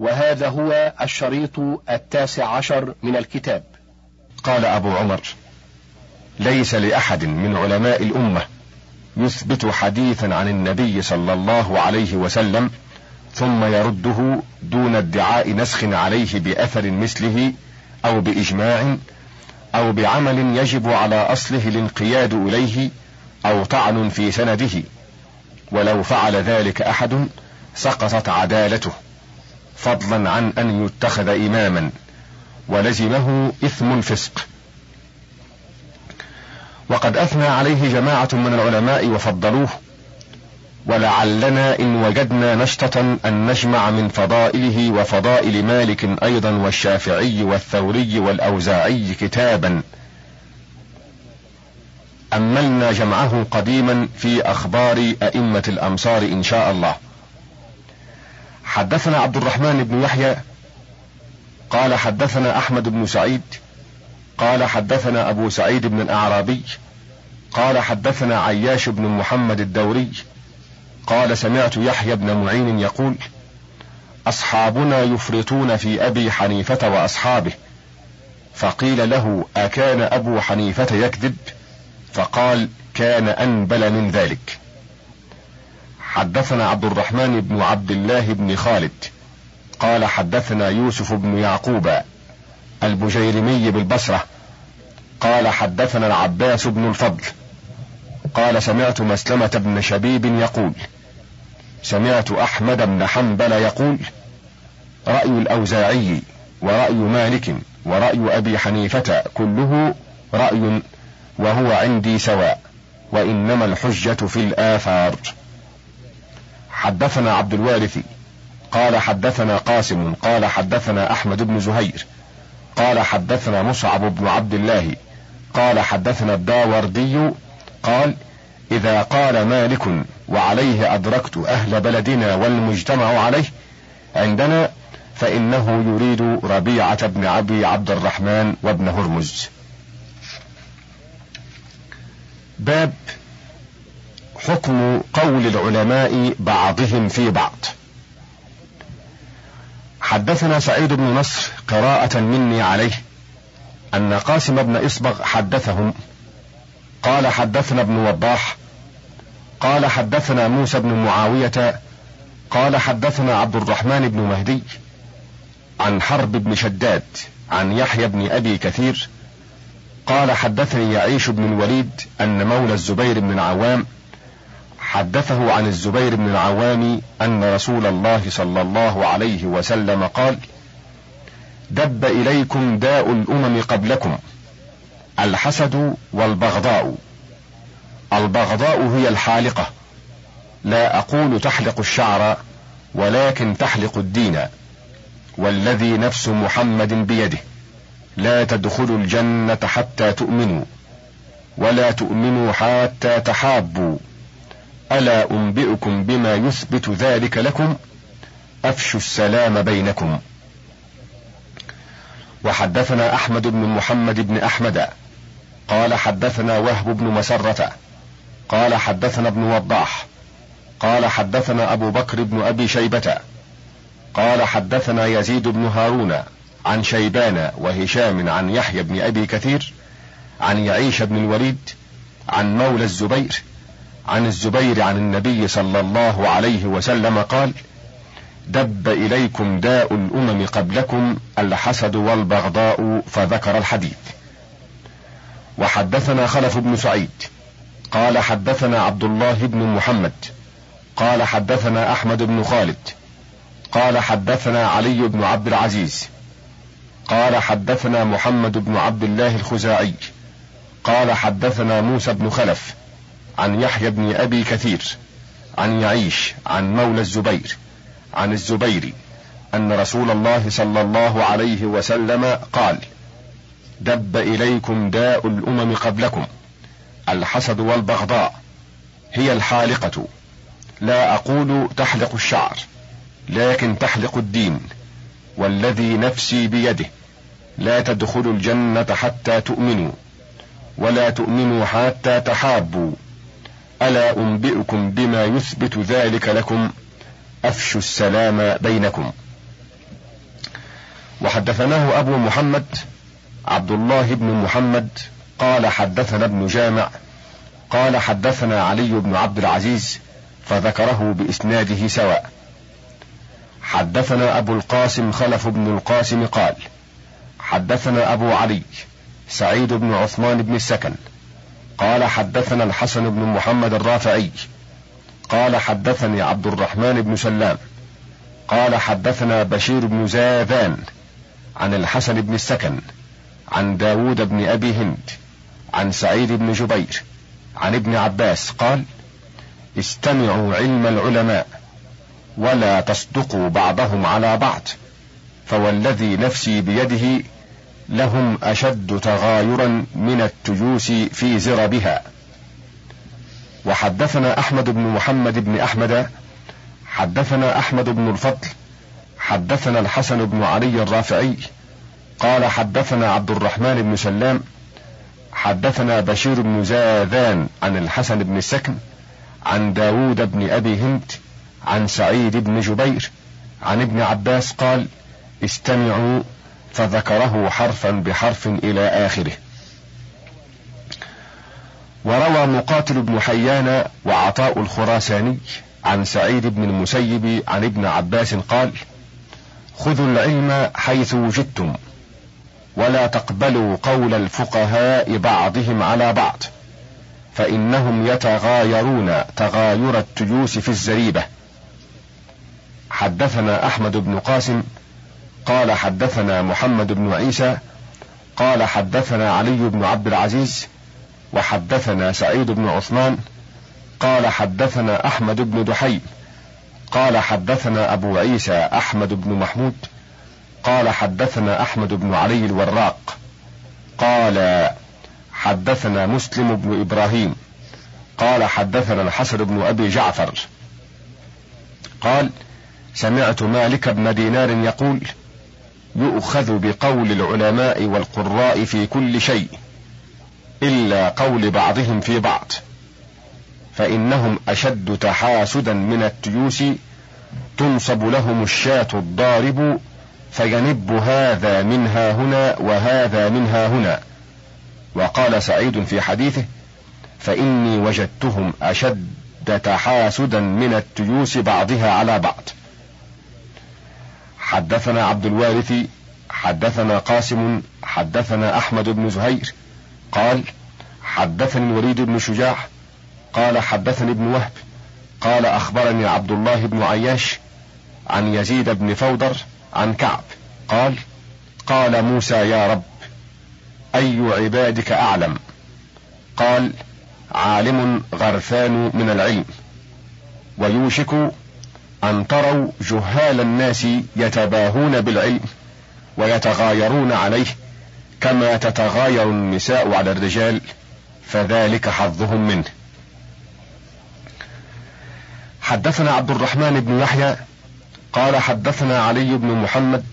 وهذا هو الشريط التاسع عشر من الكتاب. قال أبو عمر ليس لأحد من علماء الأمة يثبت حديثا عن النبي صلى الله عليه وسلم ثم يرده دون ادعاء نسخ عليه بأثر مثله أو بإجماع أو بعمل يجب على أصله الانقياد إليه أو طعن في سنده ولو فعل ذلك أحد سقطت عدالته. فضلا عن أن يتخذ إماما ولزمه إثم الفسق. وقد أثنى عليه جماعة من العلماء وفضلوه ولعلنا إن وجدنا نشطة أن نجمع من فضائله وفضائل مالك أيضا والشافعي والثوري والأوزاعي كتابا. أملنا جمعه قديما في أخبار أئمة الأمصار إن شاء الله. حدثنا عبد الرحمن بن يحيى قال حدثنا أحمد بن سعيد قال حدثنا أبو سعيد بن الأعرابي قال حدثنا عياش بن محمد الدوري قال سمعت يحيى بن معين يقول أصحابنا يفرطون في أبي حنيفة وأصحابه فقيل له أكان أبو حنيفة يكذب؟ فقال كان أنبل من ذلك. حدثنا عبد الرحمن بن عبد الله بن خالد قال حدثنا يوسف بن يعقوب البجيرمي بالبصرة قال حدثنا العباس بن الفضل قال سمعت مسلمة بن شبيب يقول سمعت أحمد بن حنبل يقول رأي الأوزاعي ورأي مالك ورأي أبي حنيفة كله رأي وهو عندي سواء وإنما الحجة في الآثار حدثنا عبد الوارث قال حدثنا قاسم قال حدثنا أحمد بن زهير قال حدثنا مصعب بن عبد الله قال حدثنا الداوردي قال إذا قال مالك وعليه أدركت أهل بلدنا والمجتمع عليه عندنا فإنه يريد ربيعة بن أبي عبد الرحمن وابن هرمز. باب حكم قول العلماء بعضهم في بعض. حدثنا سعيد بن نصر قراءة مني عليه أن قاسم بن إصبغ حدثهم. قال حدثنا ابن وضاح. قال حدثنا موسى بن معاوية. قال حدثنا عبد الرحمن بن مهدي عن حرب بن شداد عن يحيى بن أبي كثير. قال حدثني يعيش بن الوليد أن مولى الزبير بن العوام حدثه عن الزبير بن العوام أن رسول الله صلى الله عليه وسلم قال دب إليكم داء الأمم قبلكم الحسد والبغضاء. البغضاء هي الحالقة. لا أقول تحلق الشعر ولكن تحلق الدين. والذي نفس محمد بيده. لا تدخلوا الجنة حتى تؤمنوا ولا تؤمنوا حتى تحابوا. ألا أنبئكم بما يثبت ذلك لكم؟ أفشوا السلام بينكم. وحدثنا أحمد بن محمد بن أحمد. قال حدثنا وهب بن مسرة. قال حدثنا ابن وضاح. قال حدثنا أبو بكر بن أبي شيبة. قال حدثنا يزيد بن هارون عن شيبان وهشام عن يحيى بن أبي كثير عن يعيش بن الوليد عن مولى الزبير عن الزبير عن النبي صلى الله عليه وسلم قال دب إليكم داء الأمم قبلكم الحسد والبغضاء فذكر الحديث. وحدثنا خلف بن سعيد. قال حدثنا عبد الله بن محمد. قال حدثنا أحمد بن خالد. قال حدثنا علي بن عبد العزيز. قال حدثنا محمد بن عبد الله الخزاعي. قال حدثنا موسى بن خلف. عن يحيى بن أبي كثير عن يعيش عن مولى الزبير عن الزبير أن رسول الله صلى الله عليه وسلم قال دب إليكم داء الأمم قبلكم الحسد والبغضاء هي الحالقة لا أقول تحلق الشعر لكن تحلق الدين والذي نفسي بيده لا تدخلوا الجنة حتى تؤمنوا ولا تؤمنوا حتى تحابوا. ألا أنبئكم بما يثبت ذلك لكم؟ أفشوا السلام بينكم. وحدثناه أبو محمد عبد الله بن محمد قال حدثنا ابن جامع قال حدثنا علي بن عبد العزيز فذكره بإسناده سواء. حدثنا أبو القاسم خلف بن القاسم قال حدثنا أبو علي سعيد بن عثمان بن السكن قال حدثنا الحسن بن محمد الرافعي. قال حدثني عبد الرحمن بن سلام. قال حدثنا بشير بن زاذان عن الحسن بن السكن عن داود بن أبي هند عن سعيد بن جبير عن ابن عباس قال استمعوا علم العلماء ولا تصدقوا بعضهم على بعض فوالذي نفسي بيده لهم أشد تغايرا من التجوس في زربها وحدثنا أحمد بن محمد بن أحمد حدثنا أحمد بن الفضل حدثنا الحسن بن علي الرافعي قال حدثنا عبد الرحمن بن سلام حدثنا بشير بن زاذان عن الحسن بن السكن عن داود بن أبي هند عن سعيد بن جبير عن ابن عباس قال استمعوا فذكره حرفا بحرف إلى آخره. وروى مقاتل بن حيان وعطاء الخراساني عن سعيد بن المسيب عن ابن عباس قال خذوا العلم حيث وجدتم ولا تقبلوا قول الفقهاء بعضهم على بعض فإنهم يتغايرون تغاير التيوس في الزريبة. حدثنا أحمد بن قاسم قال حدثنا محمد بن عيسى قال حدثنا علي بن عبد العزيز وحدثنا سعيد بن عثمان قال حدثنا أحمد بن دحيم قال حدثنا أبو عيسى أحمد بن محمود قال حدثنا أحمد بن علي الوراق قال حدثنا مسلم بن إبراهيم قال حدثنا الحسن بن أبي جعفر قال سمعت مالك بن دينار يقول يؤخذ بقول العلماء والقراء في كل شيء إلا قول بعضهم في بعض فإنهم أشد تحاسدا من التيوس تنصب لهم الشاة الضارب فينب هذا منها هنا وهذا منها هنا. وقال سعيد في حديثه فإني وجدتهم أشد تحاسدا من التيوس بعضها على بعض. حدثنا عبد الوارث حدثنا قاسم حدثنا أحمد بن زهير قال حدثني الوليد بن شجاع قال حدثني ابن وهب قال أخبرني عبد الله بن عياش عن يزيد بن فودر عن كعب قال قال موسى يا رب أي عبادك أعلم؟ قال عالم غرفان من العلم ويوشك أن تروا جهال الناس يتباهون بالعلم ويتغايرون عليه كما تتغاير النساء على الرجال فذلك حظهم منه. حدثنا عبد الرحمن بن يحيى قال حدثنا علي بن محمد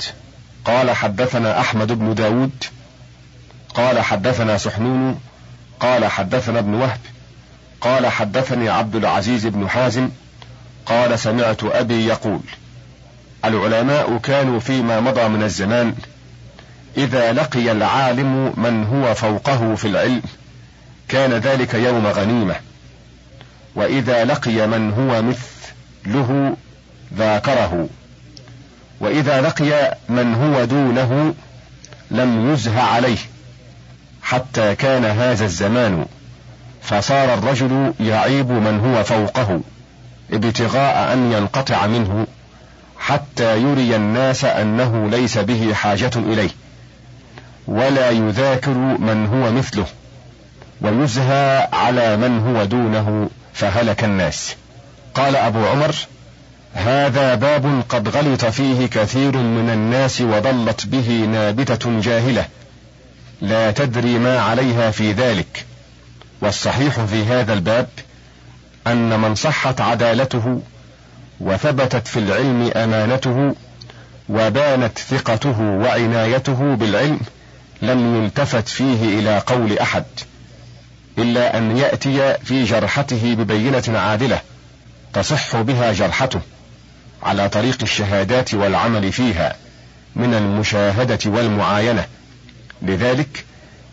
قال حدثنا أحمد بن داود قال حدثنا سحنون قال حدثنا ابن وهب قال حدثني عبد العزيز بن حازم قال سمعت أبي يقول العلماء كانوا فيما مضى من الزمان إذا لقي العالم من هو فوقه في العلم كان ذلك يوم غنيمة. وإذا لقي من هو مثله ذاكره وإذا لقي من هو دونه لم يزه عليه حتى كان هذا الزمان فصار الرجل يعيب من هو فوقه. ابتغاء أن ينقطع منه حتى يري الناس أنه ليس به حاجة إليه ولا يذاكر من هو مثله ويزهى على من هو دونه فهلك الناس. قال أبو عمر هذا باب قد غلط فيه كثير من الناس وضلت به نابتة جاهلة لا تدري ما عليها في ذلك. والصحيح في هذا الباب أن من صحت عدالته وثبتت في العلم أمانته وبانت ثقته وعنايته بالعلم لم يلتفت فيه إلى قول أحد إلا أن يأتي في جرحته ببينة عادلة تصح بها جرحته على طريق الشهادات والعمل فيها من المشاهدة والمعاينة لذلك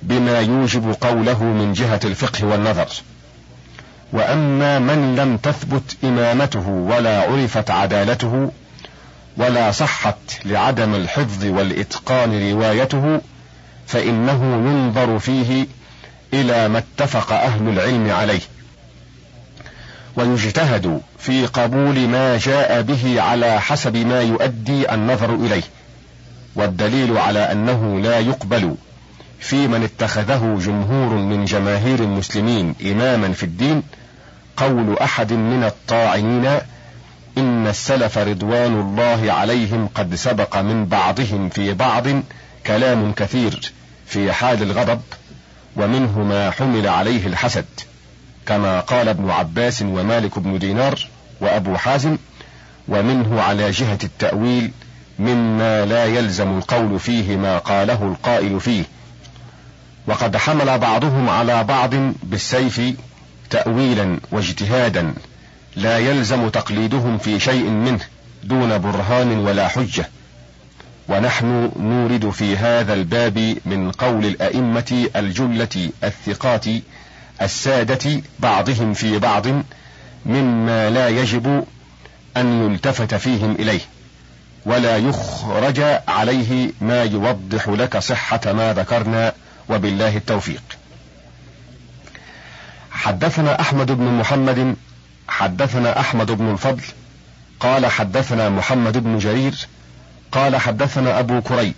بما يوجب قوله من جهة الفقه والنظر. وأما من لم تثبت إمامته ولا عرفت عدالته ولا صحت لعدم الحفظ والإتقان روايته فإنه ينظر فيه إلى ما اتفق أهل العلم عليه. ويجتهد في قبول ما جاء به على حسب ما يؤدي النظر إليه والدليل على أنه لا يقبل في من اتخذه جمهور من جماهير المسلمين إماما في الدين قول أحد من الطاعنين إن السلف رضوان الله عليهم قد سبق من بعضهم في بعض كلام كثير في حال الغضب ومنه ما حمل عليه الحسد كما قال ابن عباس ومالك بن دينار وأبو حازم ومنه على جهة التأويل مما لا يلزم القول فيه ما قاله القائل فيه وقد حمل بعضهم على بعض بالسيف تاويلا واجتهادا لا يلزم تقليدهم في شيء منه دون برهان ولا حجة. ونحن نورد في هذا الباب من قول الأئمة الجلة الثقات السادة بعضهم في بعض مما لا يجب أن يلتفت فيهم إليه ولا يخرج عليه ما يوضح لك صحة ما ذكرنا وبالله التوفيق. حدثنا أحمد بن محمد حدثنا أحمد بن الفضل قال حدثنا محمد بن جرير قال حدثنا أبو كريب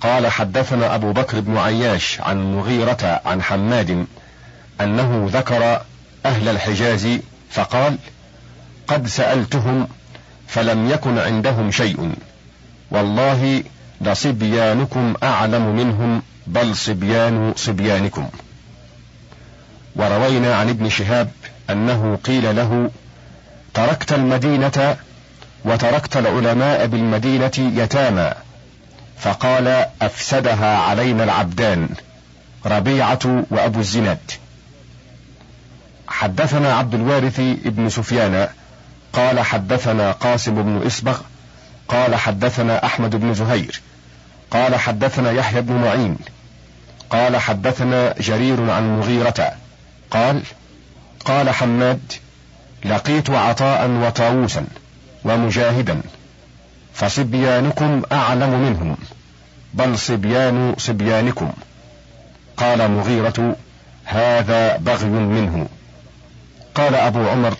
قال حدثنا أبو بكر بن عياش عن مغيرة عن حماد أنه ذكر أهل الحجاز فقال قد سألتهم فلم يكن عندهم شيء والله لصبيانكم أعلم منهم بل صبيان صبيانكم. وروينا عن ابن شهاب أنه قيل له تركت المدينة وتركت العلماء بالمدينة يتامى فقال أفسدها علينا العبدان ربيعة وأبو الزناد. حدثنا عبد الوارث ابن سفيان قال حدثنا قاسم بن اسبغ قال حدثنا أحمد بن زهير قال حدثنا يحيى بن معين قال حدثنا جرير عن مغيرة قال قال حماد لقيت عطاء وطاووسا ومجاهدا فصبيانكم أعلم منهم بل صبيان صبيانكم. قال مغيرة هذا بغي منه. قال أبو عمر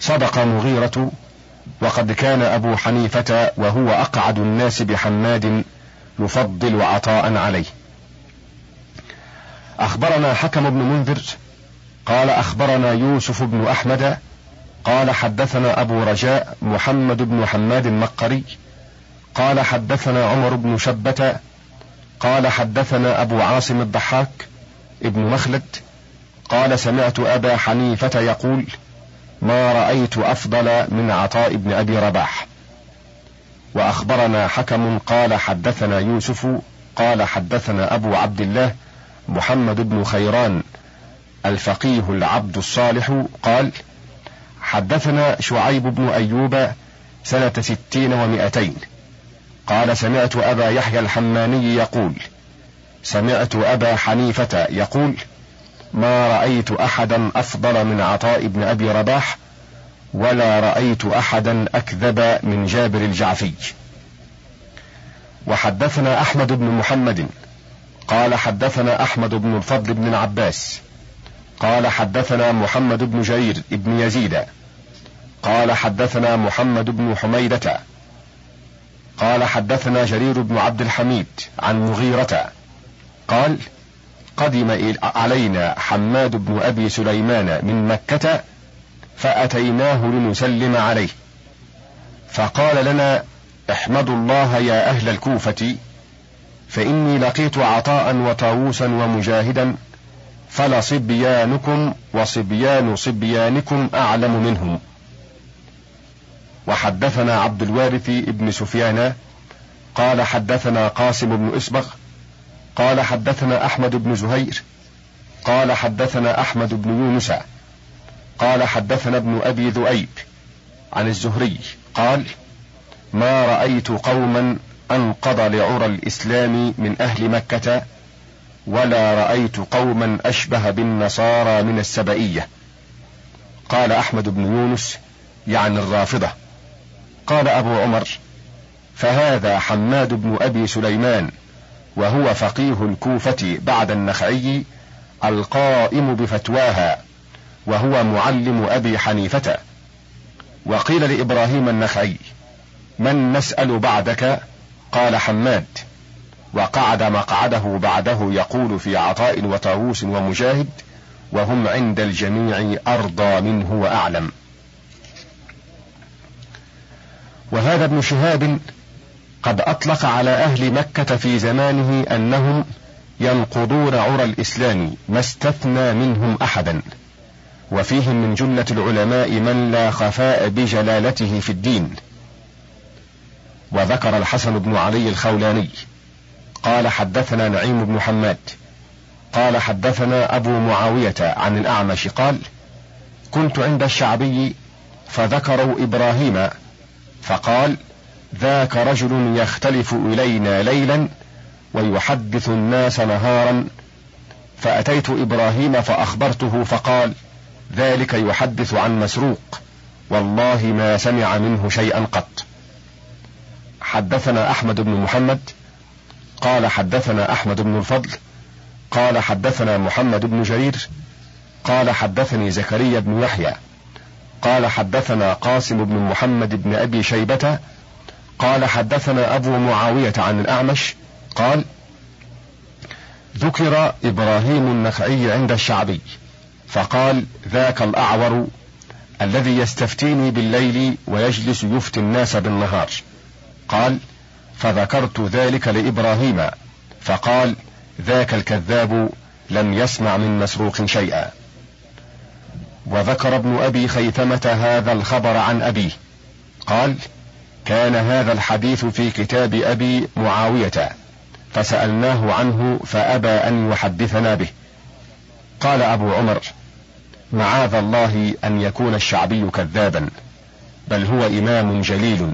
صدق مغيرة وقد كان أبو حنيفة وهو أقعد الناس بحماد يفضل عطاء عليه. أخبرنا حكم بن منذر قال أخبرنا يوسف بن أحمد قال حدثنا أبو رجاء محمد بن حماد المقري قال حدثنا عمر بن شبة قال حدثنا أبو عاصم الضحاك ابن مخلد قال سمعت أبا حنيفة يقول ما رأيت أفضل من عطاء بن أبي رباح. وأخبرنا حكم قال حدثنا يوسف قال حدثنا أبو عبد الله محمد بن خيران الفقيه العبد الصالح قال حدثنا شعيب بن أيوب سنة ستين ومائتين قال سمعت أبا يحيى الحماني يقول سمعت أبا حنيفة يقول ما رأيت أحدا أفضل من عطاء بن أبي رباح ولا رأيت أحدا أكذب من جابر الجعفي. وحدثنا أحمد بن محمد قال حدثنا أحمد بن الفضل بن العباس. قال حدثنا محمد بن جرير بن يزيد. قال حدثنا محمد بن حميدة. قال حدثنا جرير بن عبد الحميد عن مغيرة. قال قدم علينا حماد بن أبي سليمان من مكة فأتيناه لنسلم عليه. فقال لنا احمدوا الله يا أهل الكوفة فإني لقيت عطاء وطاووسا ومجاهدا فلصبيانكم وصبيان صبيانكم أعلم منهم. وحدثنا عبد الوارث ابن سفيان قال حدثنا قاسم بن إسبغ قال حدثنا أحمد بن زهير قال حدثنا أحمد بن يونس قال حدثنا ابن أبي ذؤيب عن الزهري قال ما رأيت قوما أنقض لعرى الإسلام من أهل مكة ولا رأيت قوما أشبه بالنصارى من السبئية. قال أحمد بن يونس يعني الرافضة. قال أبو عمر فهذا حماد بن أبي سليمان وهو فقيه الكوفة بعد النخعي القائم بفتواها وهو معلم أبي حنيفة. وقيل لإبراهيم النخعي من نسأل بعدك؟ قال حماد. وقعد مقعده بعده يقول في عطاء وطاووس ومجاهد وهم عند الجميع أرضى منه وأعلم. وهذا ابن شهاب قد أطلق على أهل مكة في زمانه أنهم ينقضون عرى الإسلام ما استثنى منهم أحدا وفيهم من جملة العلماء من لا خفاء بجلالته في الدين. وذكر الحسن بن علي الخولاني قال حدثنا نعيم بن حماد. قال حدثنا أبو معاوية عن الأعمش قال كنت عند الشعبي فذكروا إبراهيم فقال ذاك رجل يختلف إلينا ليلا ويحدث الناس نهارا فأتيت إبراهيم فأخبرته فقال ذلك يحدث عن مسروق والله ما سمع منه شيئا قط حدثنا أحمد بن محمد قال حدثنا أحمد بن الفضل قال حدثنا محمد بن جرير قال حدثني زكريا بن يحيى قال حدثنا قاسم بن محمد بن أبي شيبة قال حدثنا أبو معاوية عن الأعمش قال ذكر إبراهيم النخعي عند الشعبي فقال ذاك الأعور الذي يستفتيني بالليل ويجلس يفتي الناس بالنهار. قال فذكرت ذلك لإبراهيم فقال ذاك الكذاب لم يسمع من مسروق شيئا. وذكر ابن أبي خيثمة هذا الخبر عن أبيه قال كان هذا الحديث في كتاب أبي معاوية فسألناه عنه فأبى أن يحدثنا به. قال أبو عمر معاذ الله أن يكون الشعبي كذابا بل هو إمام جليل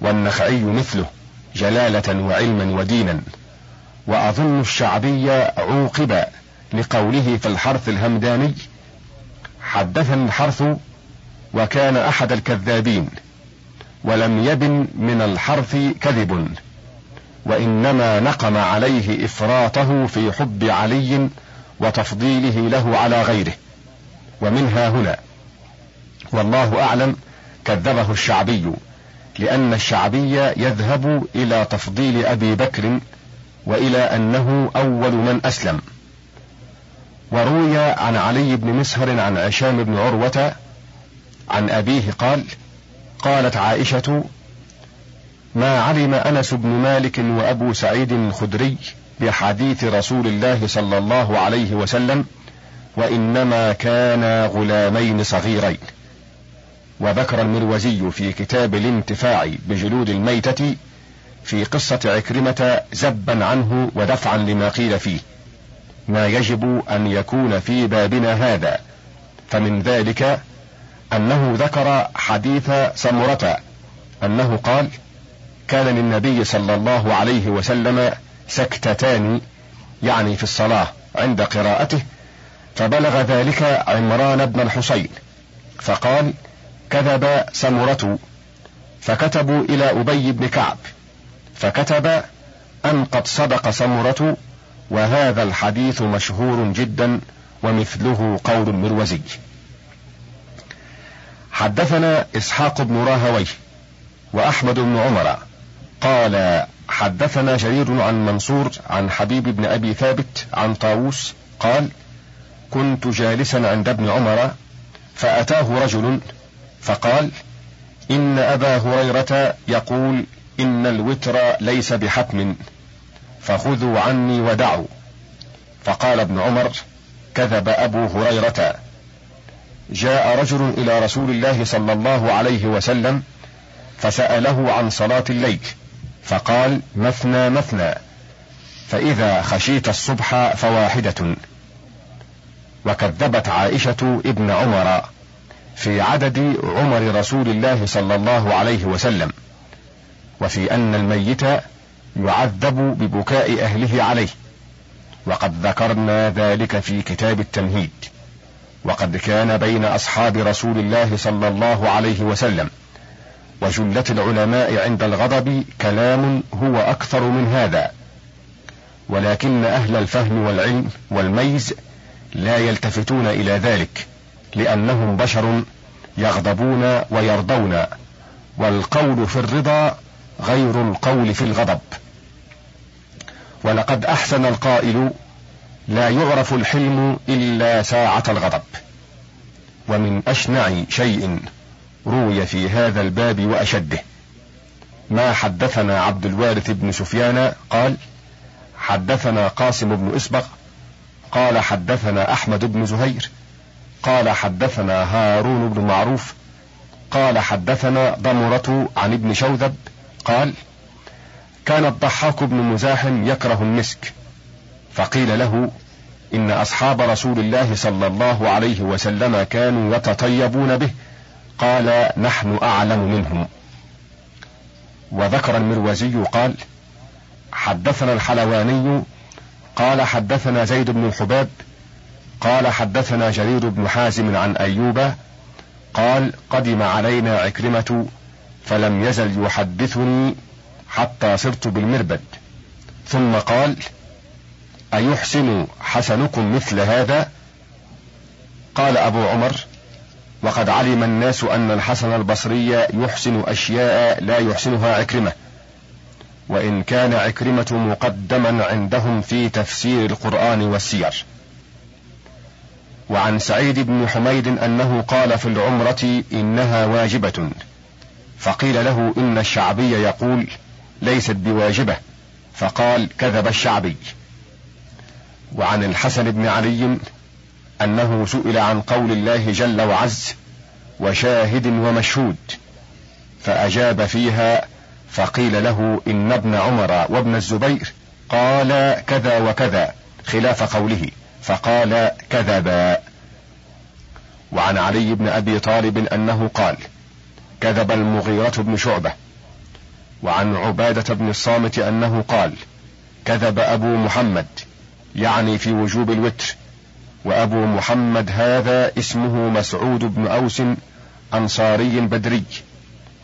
والنخعي مثله. جلالة وعلما ودينا. وأظن الشعبي عوقب لقوله في الحرث الهمداني حدثني الحرث وكان أحد الكذابين ولم يبن من الحرث كذب وإنما نقم عليه إفراطه في حب علي وتفضيله له على غيره ومنها هنا. والله أعلم كذبه الشعبي. لأن الشعبي يذهب إلى تفضيل أبي بكر وإلى أنه أول من أسلم. وروي عن علي بن مسهر عن عشام بن عروة عن أبيه قال قالت عائشة ما علم أنس بن مالك وأبو سعيد الخدري بحديث رسول الله صلى الله عليه وسلم وإنما كانا غلامين صغيرين. وذكر المروزي في كتاب الانتفاع بجلود الميتة في قصة عكرمة زبا عنه ودفعا لما قيل فيه ما يجب أن يكون في بابنا هذا فمن ذلك أنه ذكر حديث سمرة أنه قال كان للنبي صلى الله عليه وسلم سكتتان يعني في الصلاة عند قراءته فبلغ ذلك عمران بن الحصين فقال كذب سمرة فكتبوا إلى أبي بن كعب فكتب أن قد صدق سمرة وهذا الحديث مشهور جدا ومثله قول المروزي حدثنا إسحاق بن راهويه وأحمد بن عمر قال حدثنا جرير عن منصور عن حبيب بن أبي ثابت عن طاووس قال كنت جالسا عند ابن عمر فأتاه رجل فقال إن أبا هريرة يقول إن الوتر ليس بحتم فخذوا عني ودعوا. فقال ابن عمر كذب أبو هريرة. جاء رجل إلى رسول الله صلى الله عليه وسلم فسأله عن صلاة الليل فقال مثنى مثنى فإذا خشيت الصبح فواحدة. وكذبت عائشة ابن عمر. في عدد عمر رسول الله صلى الله عليه وسلم وفي أن الميت يعذب ببكاء أهله عليه. وقد ذكرنا ذلك في كتاب التمهيد. وقد كان بين أصحاب رسول الله صلى الله عليه وسلم وجلة العلماء عند الغضب كلام هو أكثر من هذا. ولكن أهل الفهم والعلم والميز لا يلتفتون إلى ذلك. لأنهم بشر يغضبون ويرضون والقول في الرضا غير القول في الغضب. ولقد أحسن القائل لا يعرف الحلم إلا ساعة الغضب. ومن أشنع شيء روي في هذا الباب وأشده ما حدثنا عبد الوارث بن سفيان قال حدثنا قاسم بن اسبغ قال حدثنا أحمد بن زهير قال حدثنا هارون بن معروف قال حدثنا ضمرة عن ابن شوذب قال كان الضحاك بن مزاحم يكره المسك فقيل له إن أصحاب رسول الله صلى الله عليه وسلم كانوا يتطيبون به قال نحن أعلم منهم. وذكر المروزي قال حدثنا الحلواني قال حدثنا زيد بن الحباب قال حدثنا جرير بن حازم عن أيوب قال قدم علينا عكرمة فلم يزل يحدثني حتى صرت بالمربد. ثم قال أيحسن حسنكم مثل هذا؟ قال أبو عمر وقد علم الناس أن الحسن البصري يحسن أشياء لا يحسنها عكرمة وإن كان عكرمة مقدما عندهم في تفسير القرآن والسير. وعن سعيد بن حميد أنه قال في العمرة إنها واجبة. فقيل له إن الشعبي يقول ليست بواجبة فقال كذب الشعبي. وعن الحسن بن علي أنه سئل عن قول الله جل وعز وشاهد ومشهود فأجاب فيها فقيل له إن ابن عمر وابن الزبير قال كذا وكذا خلاف قوله. فقال كذبا. وعن علي بن أبي طالب أنه قال كذب المغيرة بن شعبة. وعن عبادة بن الصامت أنه قال كذب أبو محمد يعني في وجوب الوتر. وأبو محمد هذا اسمه مسعود بن أوس أنصاري بدري.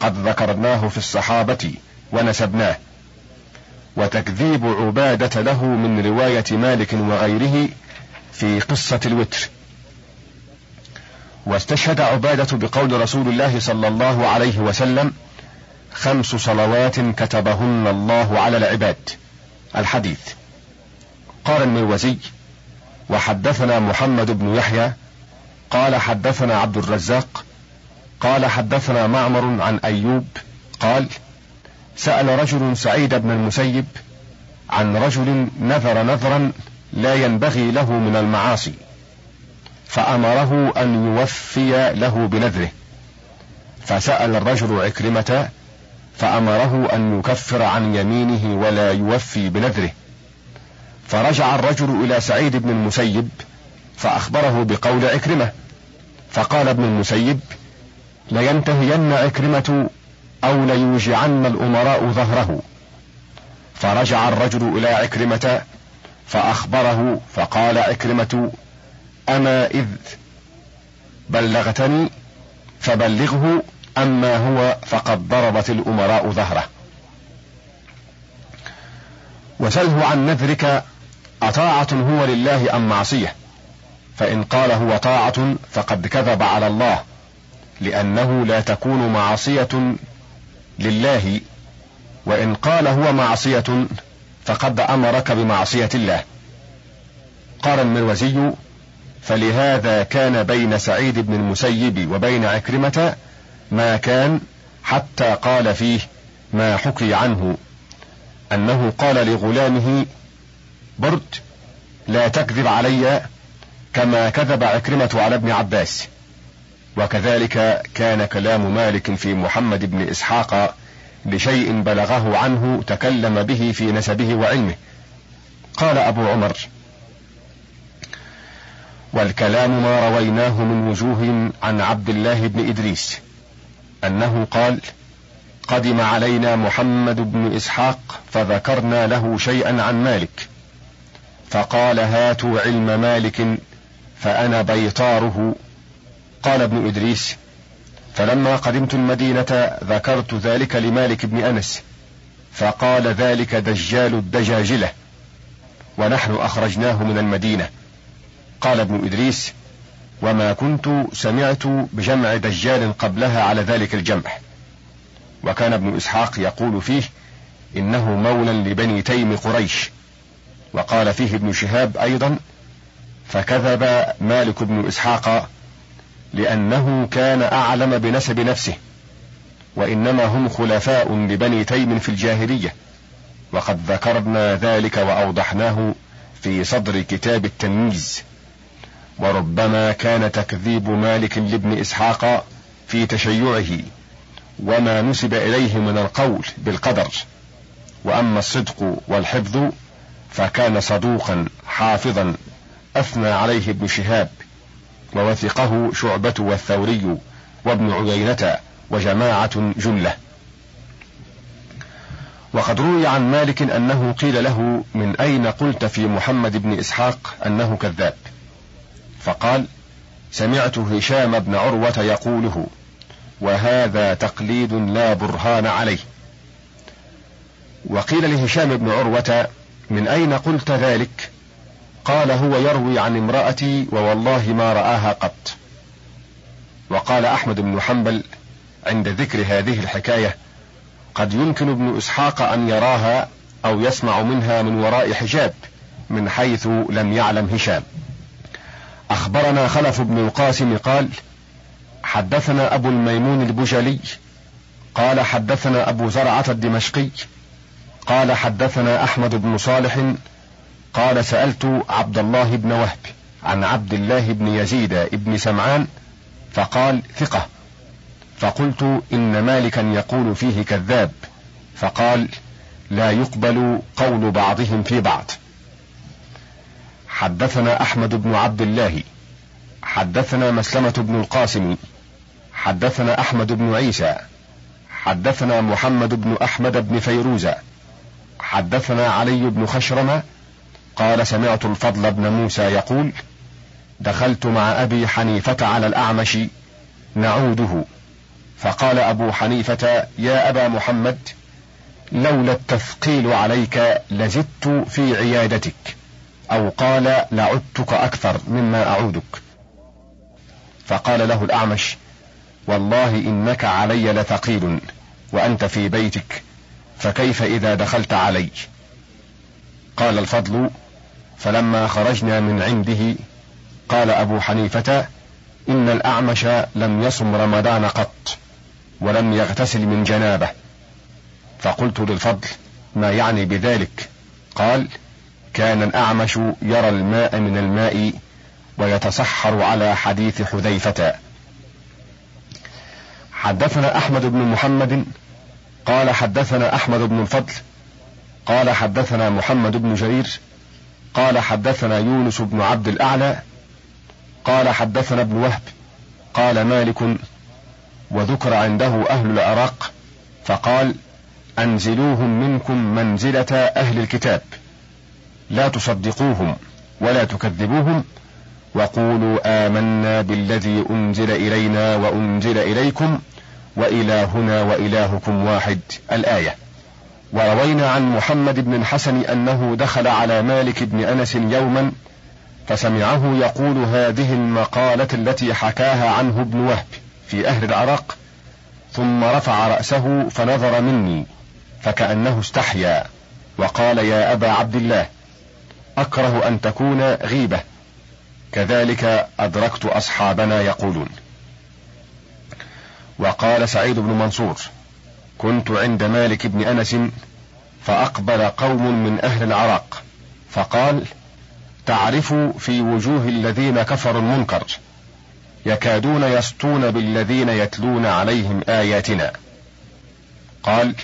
قد ذكرناه في الصحابة ونسبناه. وتكذيب عبادة له من رواية مالك وغيره في قصة الوتر. واستشهد عبادة بقول رسول الله صلى الله عليه وسلم خمس صلوات كتبهن الله على العباد. الحديث. قال المروزي وحدثنا محمد بن يحيى قال حدثنا عبد الرزاق قال حدثنا معمر عن أيوب قال سأل رجل سعيد بن المسيب عن رجل نذر نذرا لا ينبغي له من المعاصي فأمره أن يوفي له بنذره. فسأل الرجل عكرمة فأمره أن يكفر عن يمينه ولا يوفي بنذره. فرجع الرجل إلى سعيد بن المسيب فأخبره بقول عكرمة. فقال ابن المسيب لينتهين عكرمة أو ليوجعن الأمراء ظهره. فرجع الرجل إلى عكرمة فأخبره فقال عكرمة أما إذ بلغتني فبلغه أما هو فقد ضربت الأمراء ظهره. وسله عن نذرك أطاعة هو لله أم معصية؟ فإن قال هو طاعة فقد كذب على الله لأنه لا تكون معصية لله وإن قال هو معصية فقد أمرك بمعصية الله. قال المروزي فلهذا كان بين سعيد بن المسيب وبين عكرمة ما كان حتى قال فيه ما حكي عنه أنه قال لغلامه برد لا تكذب علي كما كذب عكرمة على ابن عباس. وكذلك كان كلام مالك في محمد بن إسحاق بشيء بلغه عنه تكلم به في نسبه وعلمه. قال أبو عمر والكلام ما رويناه من وجوه عن عبد الله بن إدريس أنه قال قدم علينا محمد بن إسحاق فذكرنا له شيئا عن مالك فقال هاتوا علم مالك فأنا بيطاره. قال ابن إدريس فلما قدمت المدينة ذكرت ذلك لمالك بن أنس فقال ذلك دجال الدجاجلة ونحن أخرجناه من المدينة. قال ابن إدريس وما كنت سمعت بجمع دجال قبلها على ذلك الجمع. وكان ابن إسحاق يقول فيه إنه مولى لبني تيم قريش. وقال فيه ابن شهاب أيضا فكذب مالك بن إسحاق لأنه كان أعلم بنسب نفسه وإنما هم خلفاء لبني تيم في الجاهلية. وقد ذكرنا ذلك وأوضحناه في صدر كتاب التمييز. وربما كان تكذيب مالك لابن إسحاق في تشيعه وما نسب إليه من القول بالقدر. وأما الصدق والحفظ فكان صدوقا حافظا أثنى عليه ابن شهاب. ووثقه شعبة والثوري وابن عيينة وجماعة جلة. وقد روي عن مالك أنه قيل له من أين قلت في محمد بن إسحاق أنه كذاب؟ فقال سمعت هشام بن عروة يقوله وهذا تقليد لا برهان عليه. وقيل لهشام بن عروة من أين قلت ذلك؟ قال هو يروي عن امرأتي ووالله ما رآها قط. وقال أحمد بن حنبل عند ذكر هذه الحكاية قد يمكن ابن إسحاق أن يراها أو يسمع منها من وراء حجاب من حيث لم يعلم هشام. أخبرنا خلف بن القاسم قال حدثنا أبو الميمون البجلي قال حدثنا أبو زرعة الدمشقي قال حدثنا أحمد بن صالح قال سألت عبد الله بن وهب عن عبد الله بن يزيد بن سمعان فقال ثقة. فقلت إن مالكا يقول فيه كذاب. فقال لا يقبل قول بعضهم في بعض. حدثنا أحمد بن عبد الله. حدثنا مسلمة بن القاسم. حدثنا أحمد بن عيسى. حدثنا محمد بن أحمد بن فيروزة حدثنا علي بن خشرمة. قال سمعت الفضل بن موسى يقول دخلت مع أبي حنيفة على الأعمش نعوده. فقال أبو حنيفة يا أبا محمد لولا التثقيل عليك لزدت في عيادتك أو قال لعدتك أكثر مما أعودك. فقال له الأعمش والله إنك علي لثقيل وأنت في بيتك فكيف إذا دخلت علي؟ قال الفضل فلما خرجنا من عنده قال أبو حنيفة إن الأعمش لم يصم رمضان قط ولم يغتسل من جنابه. فقلت للفضل ما يعني بذلك؟ قال كان الأعمش يرى الماء من الماء ويتصحر على حديث حذيفة. حدثنا أحمد بن محمد قال حدثنا أحمد بن الفضل قال حدثنا محمد بن جرير قال حدثنا يونس بن عبد الأعلى قال حدثنا ابن وهب قال مالك وذكر عنده أهل العراق فقال أنزلوهم منكم منزلة أهل الكتاب لا تصدقوهم ولا تكذبوهم وقولوا آمنا بالذي أنزل إلينا وأنزل إليكم وإلهنا وإلهكم واحد الآية. وروينا عن محمد بن الحسن أنه دخل على مالك بن أنس يوما فسمعه يقول هذه المقالة التي حكاها عنه ابن وهب في أهل العراق ثم رفع رأسه فنظر مني فكأنه استحيا وقال يا أبا عبد الله أكره أن تكون غيبة كذلك أدركت أصحابنا يقولون. وقال سعيد بن منصور كنت عند مالك بن أنس فأقبل قوم من أهل العراق فقال تعرف في وجوه الذين كفروا المنكر يكادون يسطون بالذين يتلون عليهم آياتنا. قال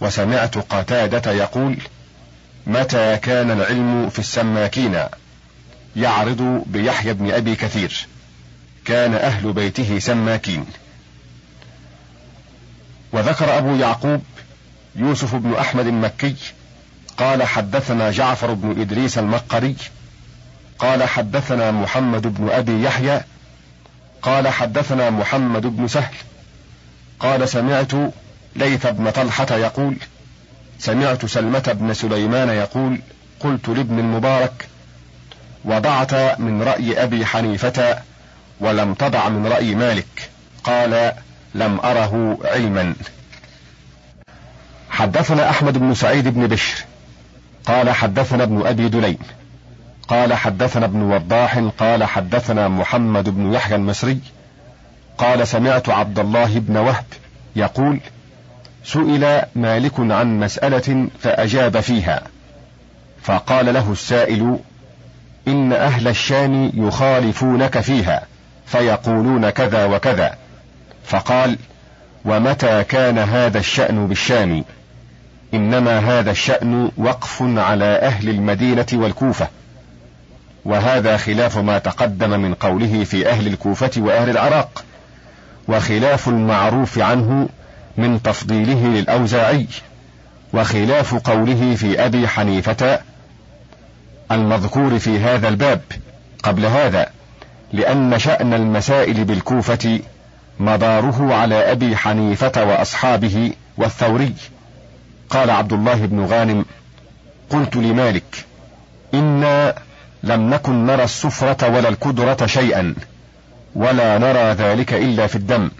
وسمعت قتادة يقول متى كان العلم في السماكين؟ يعرض بيحيى بن أبي كثير كان أهل بيته سماكين. وذكر أبو يعقوب يوسف بن أحمد المكي قال حدثنا جعفر بن إدريس المقري قال حدثنا محمد بن أبي يحيى قال حدثنا محمد بن سهل قال سمعت ليث بن طلحة يقول سمعت سلمة بن سليمان يقول قلت لابن المبارك وضعت من رأي أبي حنيفة ولم تضع من رأي مالك قال لم أره علما. حدثنا أحمد بن سعيد بن بشر. قال حدثنا ابن أبي دليم قال حدثنا ابن وضاح. قال حدثنا محمد بن يحيى المصري. قال سمعت عبد الله بن وهب يقول سئل مالك عن مسألة فأجاب فيها. فقال له السائل إن أهل الشام يخالفونك فيها فيقولون كذا وكذا. فقال ومتى كان هذا الشأن بالشام؟ إنما هذا الشأن وقف على أهل المدينة والكوفة. وهذا خلاف ما تقدم من قوله في أهل الكوفة وأهل العراق وخلاف المعروف عنه من تفضيله للأوزاعي وخلاف قوله في أبي حنيفة المذكور في هذا الباب قبل هذا لأن شأن المسائل بالكوفة مداره على أبي حنيفة وأصحابه والثوري. قال عبد الله بن غانم قلت لمالك إنا لم نكن نرى السفرة ولا الكدرة شيئا ولا نرى ذلك إلا في الدم.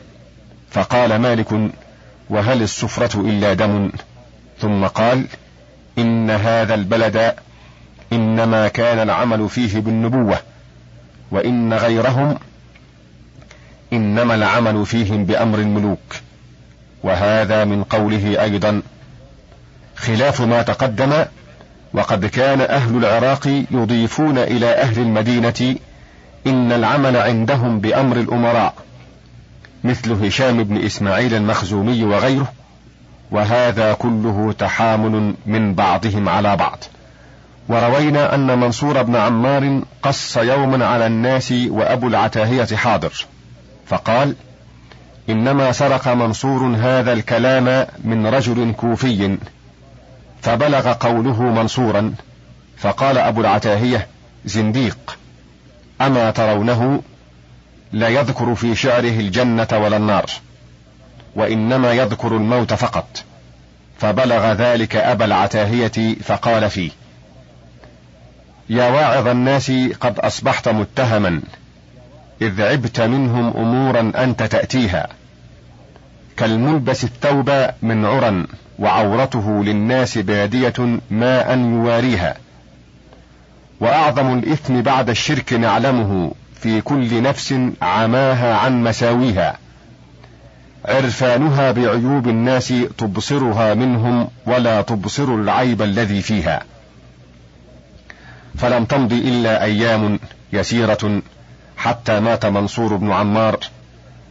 فقال مالك وهل السفرة إلا دم؟ ثم قال إن هذا البلد إنما كان العمل فيه بالنبوة وإن غيرهم إنما العمل فيهم بأمر الملوك. وهذا من قوله أيضا خلاف ما تقدم وقد كان أهل العراق يضيفون إلى أهل المدينة إن العمل عندهم بأمر الأمراء مثل هشام بن إسماعيل المخزومي وغيره وهذا كله تحامل من بعضهم على بعض. وروينا أن منصور بن عمار قص يوما على الناس وأبو العتاهية حاضر. فقال إنما سرق منصور هذا الكلام من رجل كوفي فبلغ قوله منصورا فقال أبو العتاهية زنديق أما ترونه لا يذكر في شعره الجنة ولا النار وإنما يذكر الموت فقط. فبلغ ذلك أبا العتاهية فقال فيه يا واعظ الناس قد أصبحت متهما. إذ عبت منهم أمورا أنت تأتيها كالملبس الثوب من عرى وعورته للناس بادية ما أن يواريها. وأعظم الإثم بعد الشرك نعلمه في كل نفس عماها عن مساويها. عرفانها بعيوب الناس تبصرها منهم ولا تبصر العيب الذي فيها. فلم تمض إلا أيام يسيرة حتى مات منصور بن عمار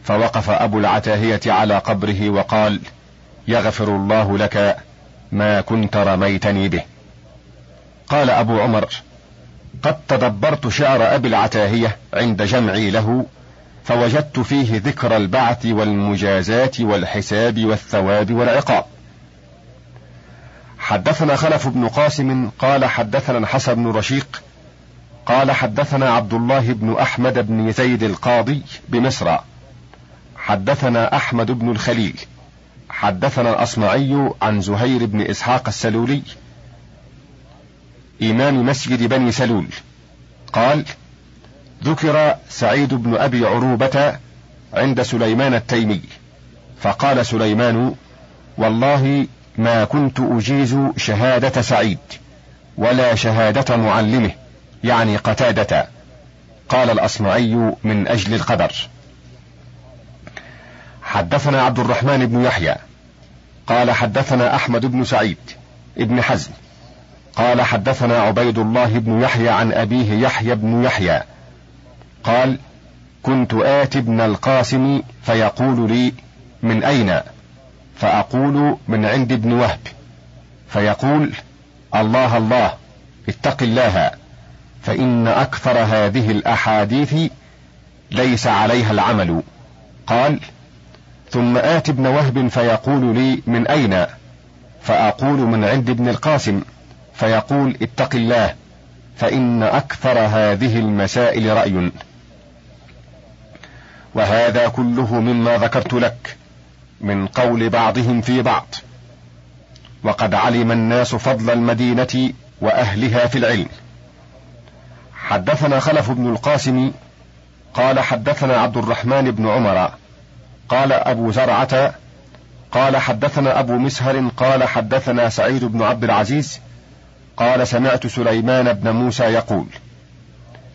فوقف أبو العتاهية على قبره وقال يغفر الله لك ما كنت رميتني به. قال أبو عمر قد تدبرت شعر أبي العتاهية عند جمعي له فوجدت فيه ذكر البعث والمجازات والحساب والثواب والعقاب. حدثنا خلف بن قاسم قال حدثنا الحسن بن رشيق قال حدثنا عبد الله بن أحمد بن زيد القاضي بمصر. حدثنا أحمد بن الخليل. حدثنا الأصمعي عن زهير بن إسحاق السلولي. إمام مسجد بني سلول. قال ذكر سعيد بن أبي عروبة عند سليمان التيمي. فقال سليمان والله ما كنت أجيز شهادة سعيد ولا شهادة معلمه. يعني قتادة قال الأصمعي من أجل القدر. حدثنا عبد الرحمن بن يحيى قال حدثنا أحمد بن سعيد ابن حزم قال حدثنا عبيد الله بن يحيى عن أبيه يحيى بن يحيى قال كنت اتي ابن القاسم فيقول لي من أين؟ فأقول من عند ابن وهب. فيقول الله الله اتق الله. فإن أكثر هذه الأحاديث ليس عليها العمل. قال ثم آت ابن وهب فيقول لي من أين؟ فأقول من عند ابن القاسم. فيقول اتق الله فإن أكثر هذه المسائل رأي. وهذا كله مما ذكرت لك من قول بعضهم في بعض. وقد علم الناس فضل المدينة وأهلها في العلم. حدثنا خلف بن القاسم قال حدثنا عبد الرحمن بن عمر قال أبو زرعة قال حدثنا أبو مسهر قال حدثنا سعيد بن عبد العزيز قال سمعت سليمان بن موسى يقول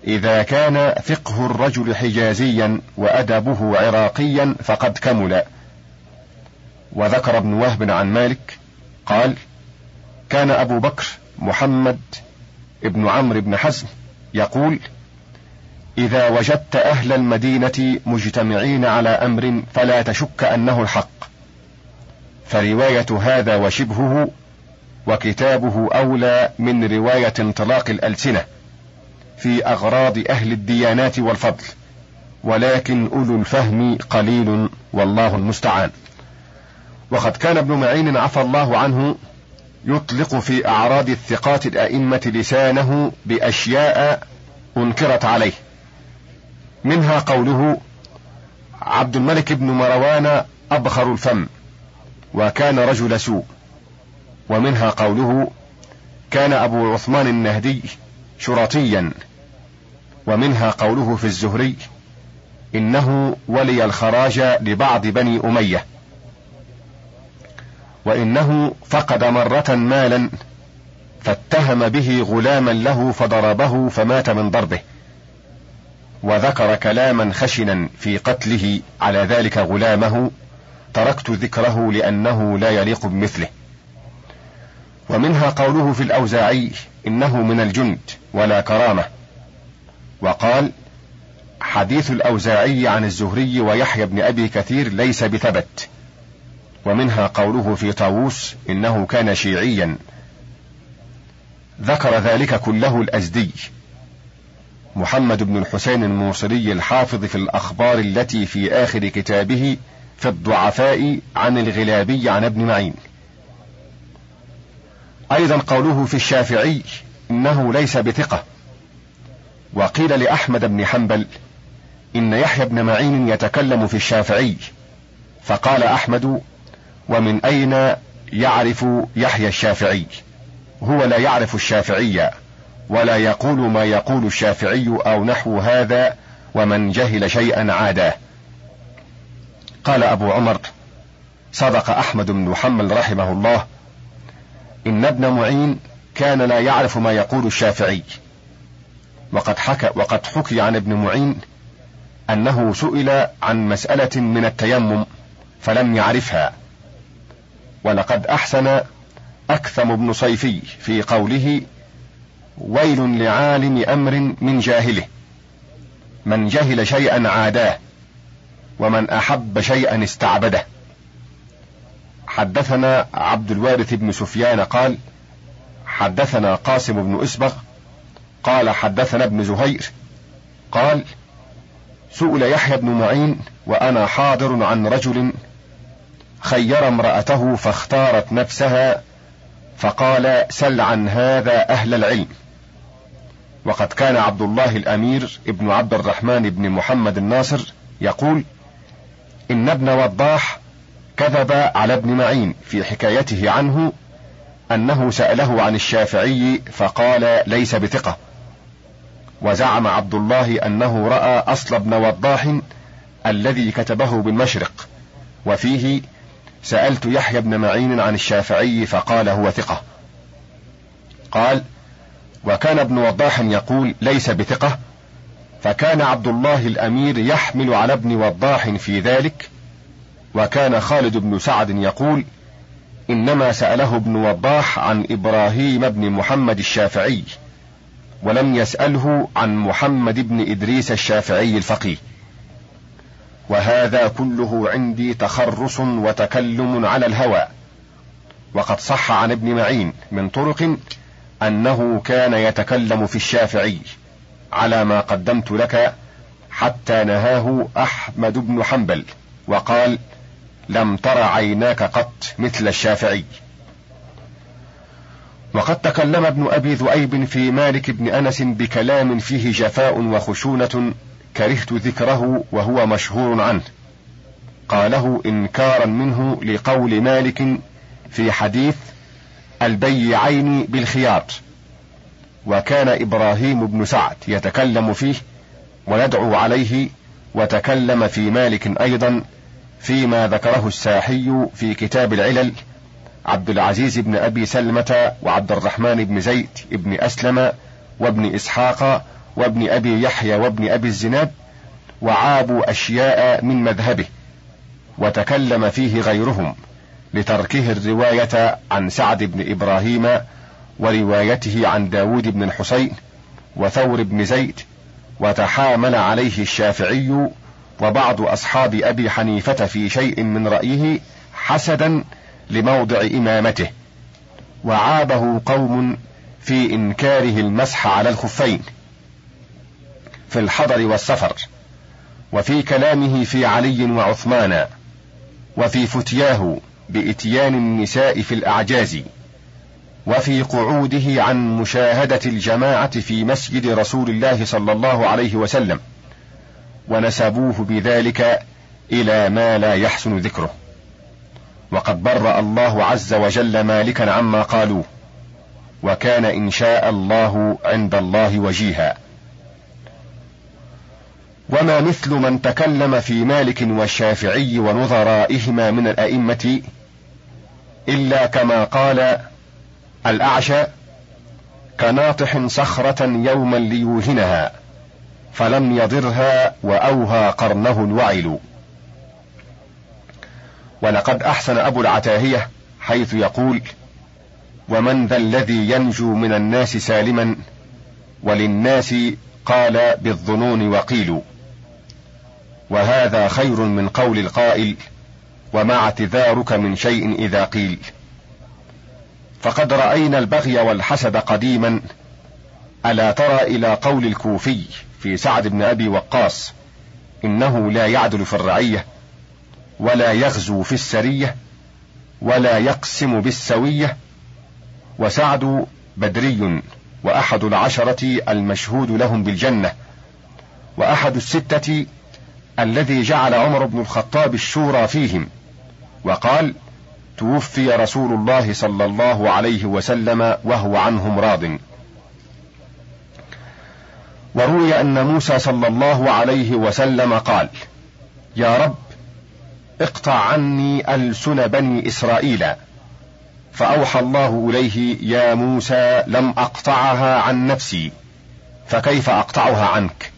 إذا كان فقه الرجل حجازيا وأدبه عراقيا فقد كمل. وذكر ابن وهب عن مالك قال كان أبو بكر محمد ابن عمرو بن حزم يقول إذا وجدت أهل المدينة مجتمعين على أمر فلا تشك أنه الحق. فرواية هذا وشبهه وكتابه أولى من رواية انطلاق الألسنة في أغراض أهل الديانات والفضل ولكن أولو الفهم قليل والله المستعان. وقد كان ابن معين عفى الله عنه يطلق في أعراض الثقات الأئمة لسانه بأشياء أنكرت عليه. منها قوله عبد الملك بن مروان أبخر الفم وكان رجل سوء. ومنها قوله كان أبو عثمان النهدي شرطيا. ومنها قوله في الزهري إنه ولي الخراج لبعض بني أمية. وإنه فقد مرة مالا فاتهم به غلاما له فضربه فمات من ضربه وذكر كلاما خشنا في قتله على ذلك غلامه تركت ذكره لأنه لا يليق بمثله. ومنها قوله في الأوزاعي إنه من الجند ولا كرامة. وقال حديث الأوزاعي عن الزهري ويحيى بن أبي كثير ليس بثبت. ومنها قوله في طاووس إنه كان شيعيا. ذكر ذلك كله الأزدي. محمد بن الحسين الموصلي الحافظ في الأخبار التي في آخر كتابه في الضعفاء عن الغلابي عن ابن معين. أيضا قوله في الشافعي إنه ليس بثقة. وقيل لأحمد بن حنبل إن يحيى بن معين يتكلم في الشافعي. فقال أحمد ومن أين يعرف يحيى الشافعي؟ هو لا يعرف الشافعي ولا يقول ما يقول الشافعي أو نحو هذا ومن جهل شيئا عاداه. قال أبو عمر صدق أحمد بن محمد رحمه الله إن ابن معين كان لا يعرف ما يقول الشافعي. وقد حكى وقد حكي عن ابن معين أنه سئل عن مسألة من التيمم فلم يعرفها. ولقد أحسن أكثم بن صيفي في قوله ويل لعالم أمر من جاهله من جهل شيئا عاداه ومن أحب شيئا استعبده. حدثنا عبد الوارث بن سفيان قال حدثنا قاسم بن إسبغ قال حدثنا ابن زهير قال سئل يحيى بن معين وأنا حاضر عن رجل خير امرأته فاختارت نفسها فقال سل عن هذا أهل العلم. وقد كان عبد الله الأمير ابن عبد الرحمن بن محمد الناصر يقول إن ابن وضاح كذب على ابن معين في حكايته عنه أنه سأله عن الشافعي فقال ليس بثقة. وزعم عبد الله أنه رأى أصل ابن وضاح الذي كتبه بالمشرق وفيه سألت يحيى بن معين عن الشافعي فقال هو ثقة. قال وكان ابن وضاح يقول ليس بثقة. فكان عبد الله الأمير يحمل على ابن وضاح في ذلك. وكان خالد بن سعد يقول إنما سأله ابن وضاح عن إبراهيم بن محمد الشافعي ولم يسأله عن محمد بن إدريس الشافعي الفقيه. وهذا كله عندي تخرص وتكلم على الهوى. وقد صح عن ابن معين من طرق أنه كان يتكلم في الشافعي على ما قدمت لك حتى نهاه أحمد بن حنبل وقال لم تر عيناك قط مثل الشافعي وقد تكلم ابن أبي ذؤيب في مالك بن أنس بكلام فيه جفاء وخشونة كرهت ذكره وهو مشهور عنه. قاله إنكارا منه لقول مالك في حديث البيعين بالخيار وكان إبراهيم بن سعد يتكلم فيه ويدعو عليه وتكلم في مالك أيضا فيما ذكره الساحي في كتاب العلل عبد العزيز بن أبي سلمة وعبد الرحمن بن زيد بن أسلم وابن إسحاق وابن أبي يحيى وابن أبي الزناد وعابوا أشياء من مذهبه وتكلم فيه غيرهم لتركه الرواية عن سعد بن إبراهيم وروايته عن داود بن الحسين وثور بن زيد وتحامل عليه الشافعي وبعض أصحاب أبي حنيفة في شيء من رأيه حسدا لموضع إمامته وعابه قوم في إنكاره المسح على الخفين في الحضر والسفر وفي كلامه في علي وعثمان وفي فتياه بإتيان النساء في الأعجاز وفي قعوده عن مشاهدة الجماعة في مسجد رسول الله صلى الله عليه وسلم ونسبوه بذلك إلى ما لا يحسن ذكره. وقد برأ الله عز وجل مالكا عما قالوه وكان إن شاء الله عند الله وجيها. وما مثل من تكلم في مالك والشافعي ونظرائهما من الأئمة إلا كما قال الأعشى كناطح صخرة يوما ليوهنها فلم يضرها وأوهى قرنه الوعل. ولقد أحسن أبو العتاهية حيث يقول ومن ذا الذي ينجو من الناس سالما وللناس قال بالظنون وقيل وهذا خير من قول القائل وما اعتذارك من شيء إذا قيل. فقد رأينا البغي والحسد قديما ألا ترى إلى قول الكوفي في سعد بن أبي وقاص إنه لا يعدل في الرعية ولا يغزو في السرية ولا يقسم بالسوية وسعد بدري وأحد العشرة المشهود لهم بالجنة وأحد الستة الذي جعل عمر بن الخطاب الشورى فيهم وقال توفي رسول الله صلى الله عليه وسلم وهو عنهم راض. وروي أن موسى صلى الله عليه وسلم قال يا رب اقطع عني ألسن بني إسرائيل. فأوحى الله إليه يا موسى لم أقطعها عن نفسي فكيف أقطعها عنك؟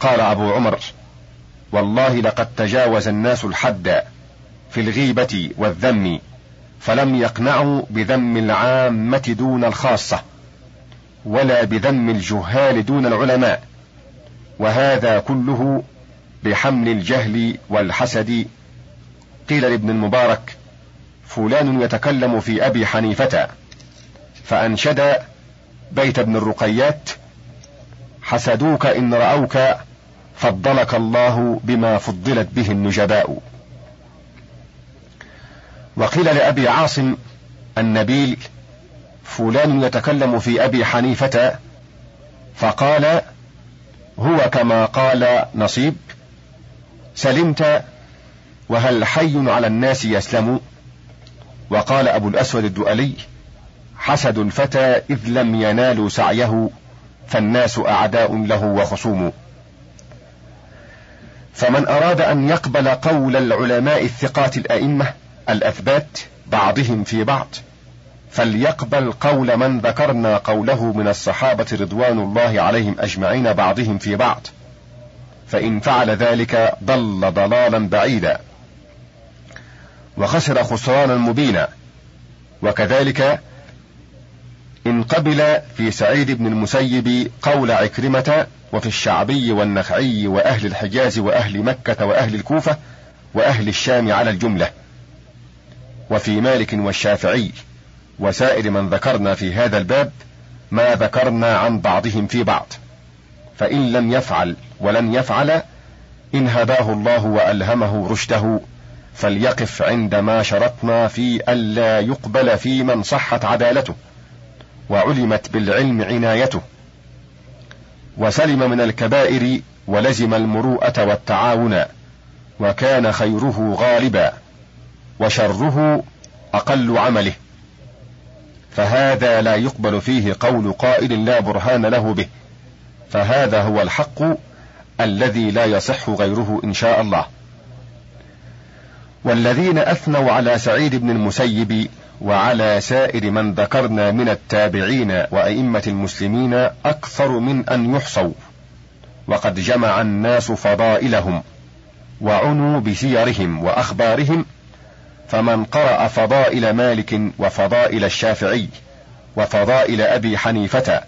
قال أبو عمر والله لقد تجاوز الناس الحد في الغيبة والذم فلم يقنعوا بذم العامة دون الخاصة ولا بذم الجهال دون العلماء وهذا كله بحمل الجهل والحسد. قيل لابن المبارك فلان يتكلم في أبي حنيفة فأنشد بيت ابن الرقيات حسدوك إن رأوك فضلك الله بما فضلت به النجباء. وقيل لأبي عاصم النبيل فلان يتكلم في أبي حنيفة فقال هو كما قال نصيب سلمت وهل حي على الناس يسلم؟ وقال أبو الأسود الدؤلي حسد الفتى إذ لم ينالوا سعيه فالناس أعداء له وخصوم فمن أراد أن يقبل قول العلماء الثقات الأئمة الأثبات بعضهم في بعض فليقبل قول من ذكرنا قوله من الصحابة رضوان الله عليهم أجمعين بعضهم في بعض. فإن فعل ذلك ضل ضلالا بعيدا. وخسر خسرانا مبينا. وكذلك إن قبل في سعيد بن المسيب قول عكرمة وفي الشعبي والنخعي وأهل الحجاز وأهل مكة وأهل الكوفة وأهل الشام على الجملة. وفي مالك والشافعي وسائر من ذكرنا في هذا الباب ما ذكرنا عن بعضهم في بعض. فإن لم يفعل ولن يفعل إن هداه الله وألهمه رشده فليقف عندما شرطنا في ألا يقبل في من صحت عدالته. وعلمت بالعلم عنايته وسلم من الكبائر ولزم المروءة والتعاون وكان خيره غالبا وشره أقل عمله. فهذا لا يقبل فيه قول قائل لا برهان له به فهذا هو الحق الذي لا يصح غيره إن شاء الله. والذين أثنوا على سعيد بن المسيب وعلى سائر من ذكرنا من التابعين وأئمة المسلمين أكثر من أن يحصوا. وقد جمع الناس فضائلهم وعنوا بسيرهم وأخبارهم فمن قرأ فضائل مالك وفضائل الشافعي وفضائل أبي حنيفة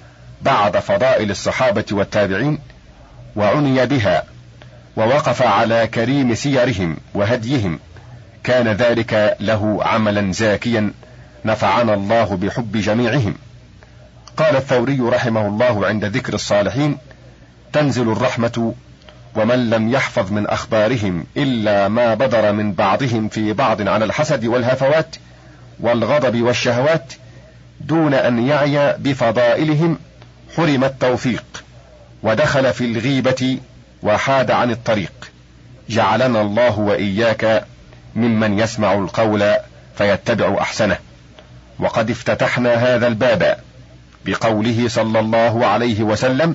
بعد فضائل الصحابة والتابعين وعني بها ووقف على كريم سيرهم وهديهم كان ذلك له عملا زاكيا نفعنا الله بحب جميعهم. قال الثوري رحمه الله عند ذكر الصالحين تنزل الرحمة ومن لم يحفظ من أخبارهم إلا ما بدر من بعضهم في بعض على الحسد والهفوات والغضب والشهوات دون أن يعي بفضائلهم حرم التوفيق ودخل في الغيبة وحاد عن الطريق. جعلنا الله وإياك ممن يسمع القول فيتبع أحسنه. وقد افتتحنا هذا الباب بقوله صلى الله عليه وسلم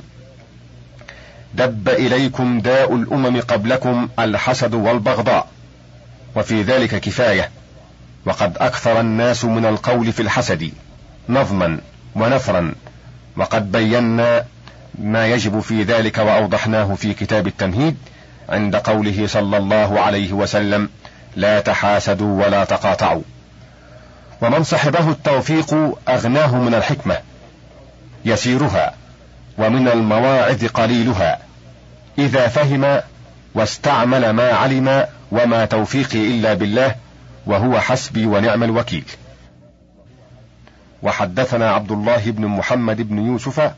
دب إليكم داء الأمم قبلكم الحسد والبغضاء وفي ذلك كفاية وقد أكثر الناس من القول في الحسد نظما ونثرا وقد بينا ما يجب في ذلك وأوضحناه في كتاب التمهيد عند قوله صلى الله عليه وسلم لا تحاسدوا ولا تقاطعوا ومن صحبه التوفيق أغناه من الحكمة يسيرها ومن المواعظ قليلها إذا فهم واستعمل ما علم وما توفيقي إلا بالله وهو حسبي ونعم الوكيل. وحدثنا عبد الله بن محمد بن يوسف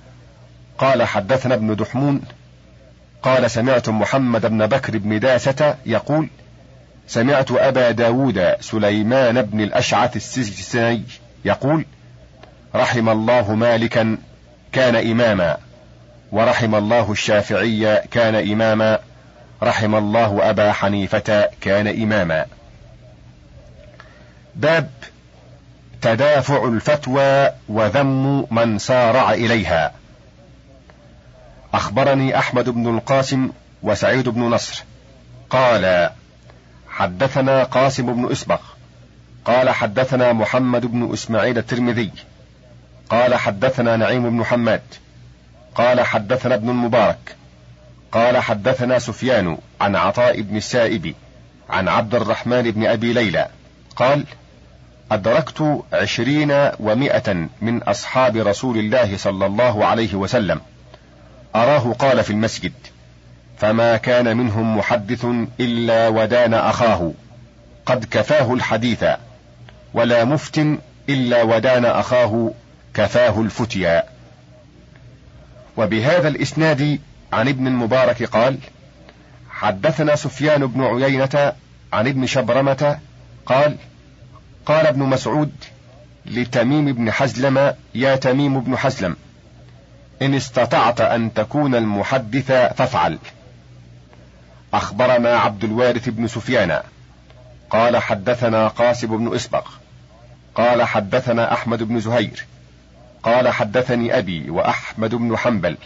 قال حدثنا ابن دحمون قال سمعت محمد بن بكر بن داسة يقول سمعت أبا داود سليمان بن الأشعث السجساني يقول رحم الله مالكا كان إماما ورحم الله الشافعي كان إماما رحم الله أبا حنيفة كان إماما. باب تدافع الفتوى وذم من سارع إليها. أخبرني أحمد بن القاسم وسعيد بن نصر. قال حدثنا قاسم بن إسبغ قال حدثنا محمد بن إسماعيل الترمذي قال حدثنا نعيم بن حماد قال حدثنا ابن المبارك قال حدثنا سفيان عن عطاء بن السائب عن عبد الرحمن بن أبي ليلى قال أدركت عشرين ومائة من أصحاب رسول الله صلى الله عليه وسلم أراه قال في المسجد. فما كان منهم محدث إلا ودان أخاه. قد كفاه الحديث. ولا مفت إلا ودان أخاه كفاه الفتيا. وبهذا الإسناد عن ابن المبارك قال حدثنا سفيان بن عيينة عن ابن شبرمة قال قال ابن مسعود لتميم بن حزلم يا تميم بن حزلم إن استطعت أن تكون المحدث فافعل. أخبرنا عبد الوارث بن سفيان. قال حدثنا قاسم بن إسبق. قال حدثنا أحمد بن زهير. قال حدثني أبي وأحمد بن حنبل.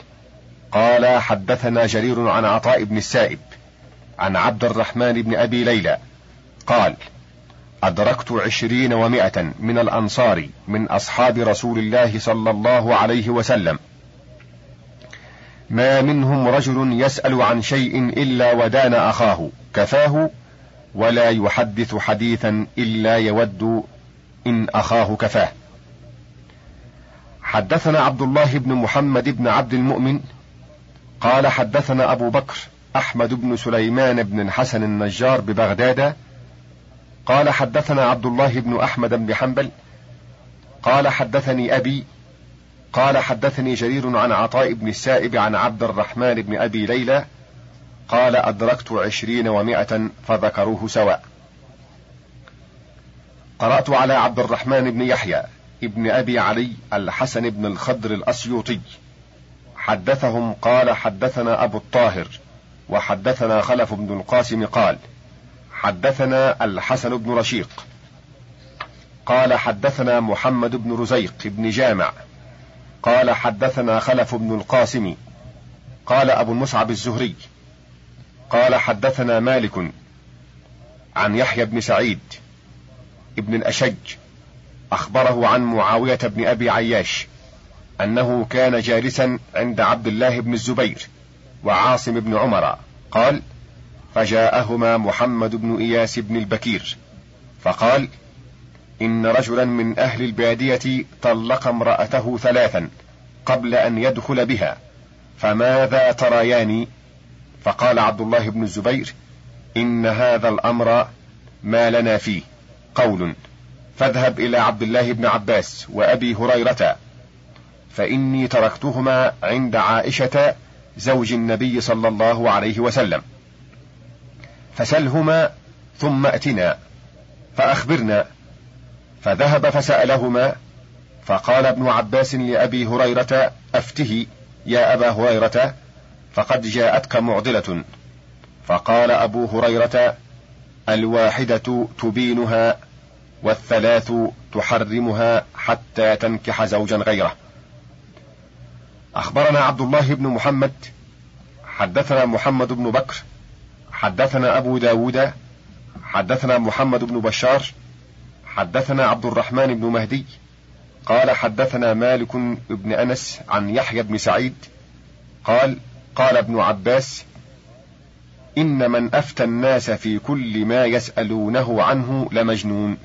قال حدثنا جرير عن عطاء بن السائب عن عبد الرحمن بن أبي ليلى. قال أدركت عشرين ومائة من الأنصار من أصحاب رسول الله صلى الله عليه وسلم. ما منهم رجل يسأل عن شيء إلا ودان أخاه كفاه ولا يحدث حديثا إلا يود إن أخاه كفاه. حدثنا عبد الله بن محمد بن عبد المؤمن قال حدثنا أبو بكر أحمد بن سليمان بن الحسن النجار ببغداد قال حدثنا عبد الله بن أحمد بن حنبل قال حدثني أبي قال حدثني جرير عن عطاء بن السائب عن عبد الرحمن بن أبي ليلى قال أدركت عشرين ومائة فذكروه سواء. قرأت على عبد الرحمن بن يحيى ابن أبي علي الحسن بن الخضر الأسيوطي. حدثهم قال حدثنا أبو الطاهر وحدثنا خلف بن القاسم قال حدثنا الحسن بن رشيق. قال حدثنا محمد بن رزيق بن جامع قال حدثنا خلف بن القاسم قال أبو المصعب الزهري قال حدثنا مالك عن يحيى بن سعيد ابن الأشج أخبره عن معاوية بن أبي عياش أنه كان جالسا عند عبد الله بن الزبير وعاصم بن عمر قال فجاءهما محمد بن إياس بن البكير فقال إن رجلا من أهل البادية طلق امرأته ثلاثا قبل أن يدخل بها فماذا تريان فقال عبد الله بن الزبير إن هذا الأمر ما لنا فيه قول. فاذهب إلى عبد الله بن عباس وأبي هريرة فإني تركتهما عند عائشة زوج النبي صلى الله عليه وسلم. فسلهما ثم ائتنا فأخبرنا فذهب فسألهما فقال ابن عباس لأبي هريرة أفته يا أبا هريرة فقد جاءتك معضلة. فقال أبو هريرة الواحدة تبينها والثلاث تحرمها حتى تنكح زوجا غيره. أخبرنا عبد الله بن محمد حدثنا محمد بن بكر حدثنا أبو داود حدثنا محمد بن بشار حدثنا عبد الرحمن بن مهدي قال حدثنا مالك بن أنس عن يحيى بن سعيد قال قال ابن عباس إن من أفتى الناس في كل ما يسألونه عنه لمجنون.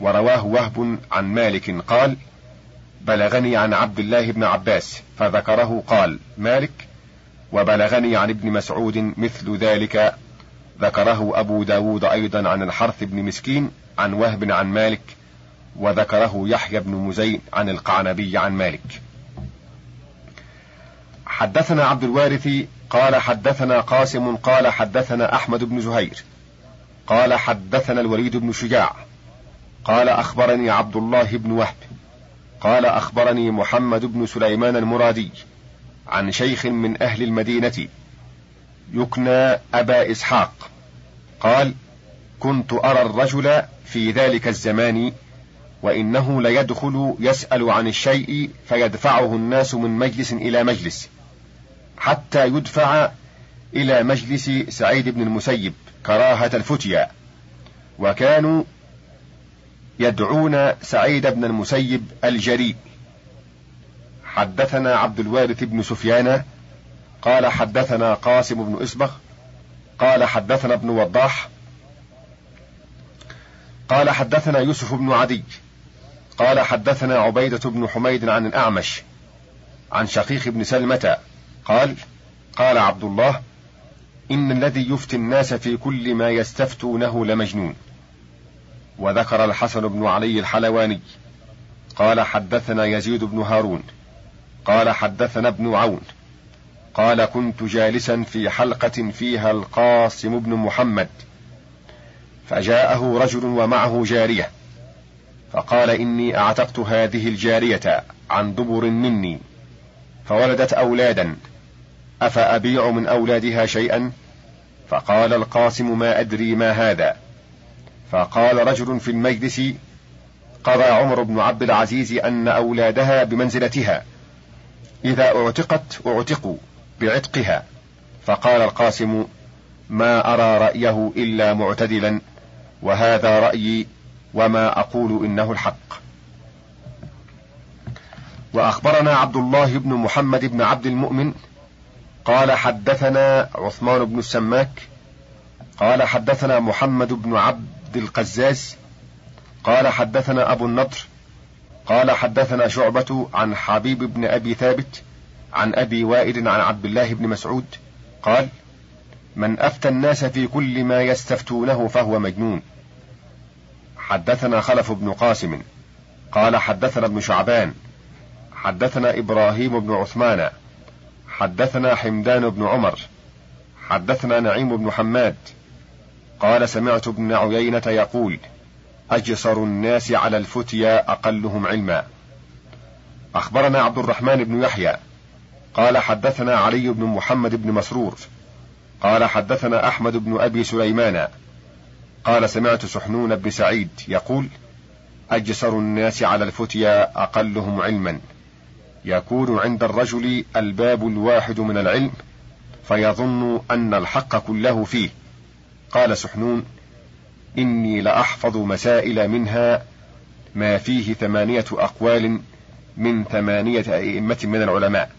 ورواه وهب عن مالك قال بلغني عن عبد الله بن عباس فذكره قال مالك وبلغني عن ابن مسعود مثل ذلك. ذكره أبو داود أيضا عن الحرث بن مسكين عن وهب عن مالك وذكره يحيى بن مزين عن القعنبي عن مالك. حدثنا عبد الوارث قال حدثنا قاسم قال حدثنا أحمد بن زهير قال حدثنا الوليد بن شجاع قال أخبرني عبد الله بن وهب قال أخبرني محمد بن سليمان المرادي عن شيخ من أهل المدينة يكنى أبا إسحاق قال كنت أرى الرجل في ذلك الزمان وإنه ليدخل يسأل عن الشيء فيدفعه الناس من مجلس إلى مجلس حتى يدفع إلى مجلس سعيد بن المسيب كراهة الفتيا. وكانوا يدعون سعيد بن المسيب الجريء. حدثنا عبد الوارث بن سفيان قال حدثنا قاسم بن إسبغ قال حدثنا ابن وضاح قال حدثنا يوسف بن عدي. قال حدثنا عبيدة بن حميد عن الأعمش عن شقيق بن سلمة. قال قال عبد الله إن الذي يفتي الناس في كل ما يستفتونه لمجنون. وذكر الحسن بن علي الحلواني. قال حدثنا يزيد بن هارون. قال حدثنا ابن عون. قال كنت جالسا في حلقة فيها القاسم بن محمد. فجاءه رجل ومعه جارية. فقال إني أعتقت هذه الجارية عن دبر مني. فولدت أولادا. أفأبيع من أولادها شيئا؟ فقال القاسم ما أدري ما هذا. فقال رجل في المجلس قضى عمر بن عبد العزيز أن أولادها بمنزلتها. إذا أعتقت أعتقوا بعتقها. فقال القاسم ما أرى رأيه إلا معتدلا. وهذا رأيي وما أقول إنه الحق. وأخبرنا عبد الله بن محمد بن عبد المؤمن قال حدثنا عثمان بن السماك قال حدثنا محمد بن عبد القزاز قال حدثنا أبو النضر قال حدثنا شعبة عن حبيب بن أبي ثابت عن أبي وائل عن عبد الله بن مسعود قال من أفتى الناس في كل ما يستفتونه فهو مجنون. حدثنا خلف بن قاسم قال حدثنا ابن شعبان حدثنا إبراهيم بن عثمان حدثنا حمدان بن عمر حدثنا نعيم بن حماد. قال سمعت ابن عيينة يقول أجسر الناس على الفتيا أقلهم علما. أخبرنا عبد الرحمن بن يحيى قال حدثنا علي بن محمد بن مسرور قال حدثنا أحمد بن أبي سليمان. قال سمعت سحنون بن سعيد يقول أجسر الناس على الفتيا أقلهم علما. يكون عند الرجل الباب الواحد من العلم فيظن أن الحق كله فيه. قال سحنون إني لأحفظ مسائل منها ما فيه ثمانية أقوال من ثمانية أئمة من العلماء.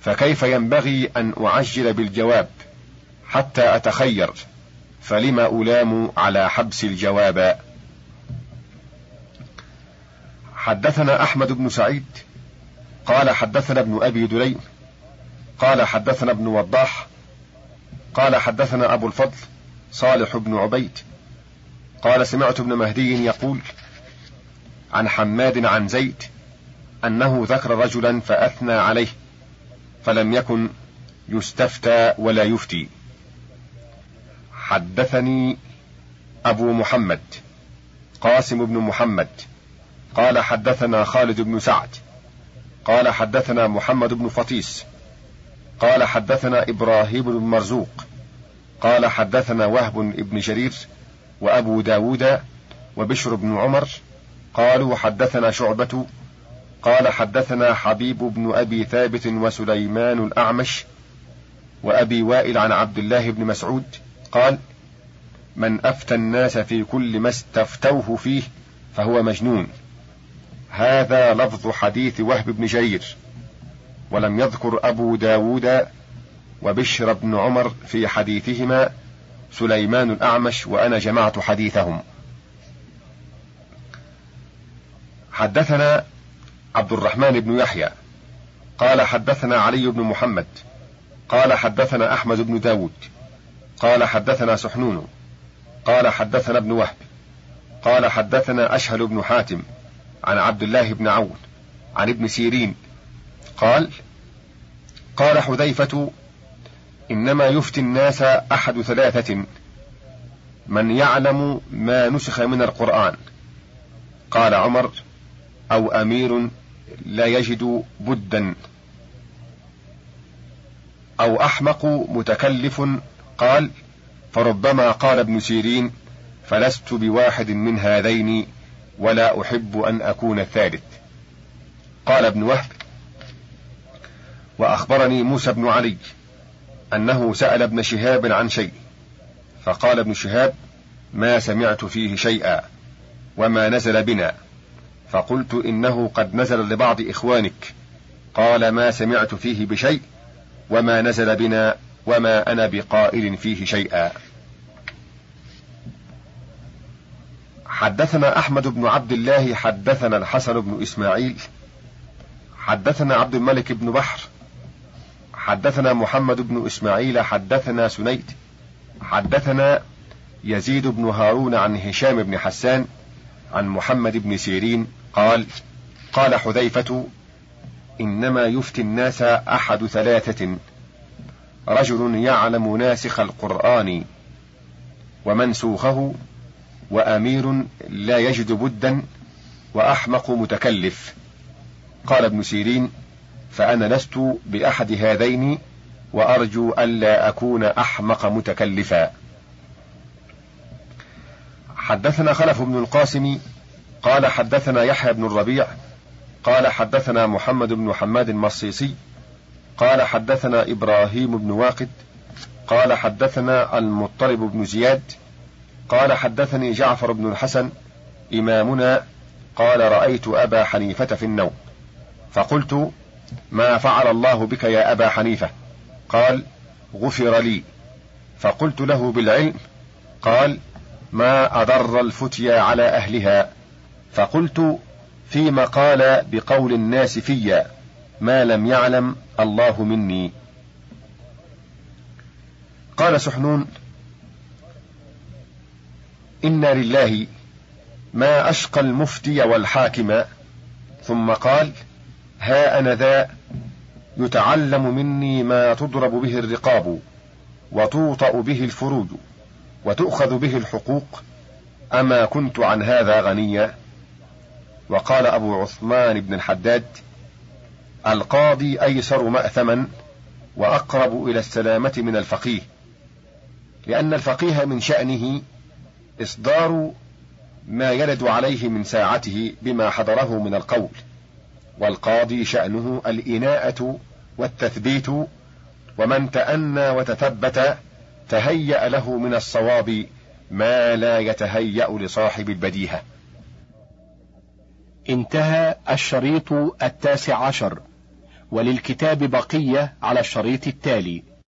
فكيف ينبغي أن أعجل بالجواب؟ حتى أتخير فلما ألام على حبس الجواب؟ حدثنا أحمد بن سعيد قال حدثنا ابن أبي دليم قال حدثنا ابن وضاح قال حدثنا أبو الفضل صالح بن عبيد قال سمعت ابن مهدي يقول عن حماد عن زيد أنه ذكر رجلا فأثنى عليه فلم يكن يستفتى ولا يفتي. حدثني أبو محمد قاسم بن محمد. قال حدثنا خالد بن سعد. قال حدثنا محمد بن فطيس. قال حدثنا إبراهيم بن مرزوق. قال حدثنا وهب بن جرير وأبو داود وبشر بن عمر. قالوا حدثنا شعبة. قال حدثنا حبيب بن أبي ثابت وسليمان الأعمش وأبي وائل عن عبد الله بن مسعود. قال من أفتى الناس في كل ما استفتوه فيه فهو مجنون. هذا لفظ حديث وهب بن جرير ولم يذكر أبو داود وبشر بن عمر في حديثهما سليمان الأعمش وأنا جمعت حديثهم. حدثنا عبد الرحمن بن يحيى قال حدثنا علي بن محمد قال حدثنا أحمد بن داود. قال حدثنا سحنون قال حدثنا ابن وهب قال حدثنا أشهل بن حاتم عن عبد الله بن عون عن ابن سيرين قال قال حذيفة إنما يفتي الناس أحد ثلاثة من يعلم ما نسخ من القرآن. قال عمر أو أمير لا يجد بدا أو أحمق متكلف قال فربما قال ابن سيرين فلست بواحد من هذين ولا أحب أن أكون الثالث قال ابن وهب وأخبرني موسى بن علي أنه سأل ابن شهاب عن شيء. فقال ابن شهاب ما سمعت فيه شيئا وما نزل بنا. فقلت إنه قد نزل لبعض إخوانك. قال ما سمعت فيه بشيء وما نزل بنا. وما أنا بقائل فيه شيئا. حدثنا أحمد بن عبد الله حدثنا الحسن بن إسماعيل حدثنا عبد الملك بن بحر حدثنا محمد بن إسماعيل حدثنا سنيد حدثنا يزيد بن هارون عن هشام بن حسان عن محمد بن سيرين قال قال حذيفة إنما يفتي الناس أحد ثلاثة. رجل يعلم ناسخ القرآن ومنسوخه وأمير لا يجد بدا وأحمق متكلف. قال ابن سيرين فأنا لست بأحد هذين وأرجو ألا أكون أحمق متكلفا. حدثنا خلف بن القاسم قال حدثنا يحيى بن الربيع قال حدثنا محمد بن حماد المصيصي قال حدثنا إبراهيم بن واقد قال حدثنا المطلب بن زياد قال حدثني جعفر بن الحسن إمامنا قال رأيت أبا حنيفة في النوم فقلت ما فعل الله بك يا أبا حنيفة؟ قال غفر لي. فقلت له بالعلم قال ما أضر الفتيا على أهلها؟ فقلت فيما قال بقول الناس فيا. ما لم يعلم الله مني. قال سحنون إنا لله ما أشقى المفتي والحاكم. ثم قال ها أنا ذا يتعلم مني ما تضرب به الرقاب وتوطأ به الفروج وتؤخذ به الحقوق. أما كنت عن هذا غنيا؟ وقال أبو عثمان بن الحداد القاضي أيسر مأثما وأقرب إلى السلامة من الفقيه لأن الفقيه من شأنه إصدار ما يلد عليه من ساعته بما حضره من القول والقاضي شأنه الإناءة والتثبيت ومن تأنى وتثبت تهيأ له من الصواب ما لا يتهيأ لصاحب البديهة. انتهى الشريط التاسع عشر. وللكتاب بقية على الشريط التالي.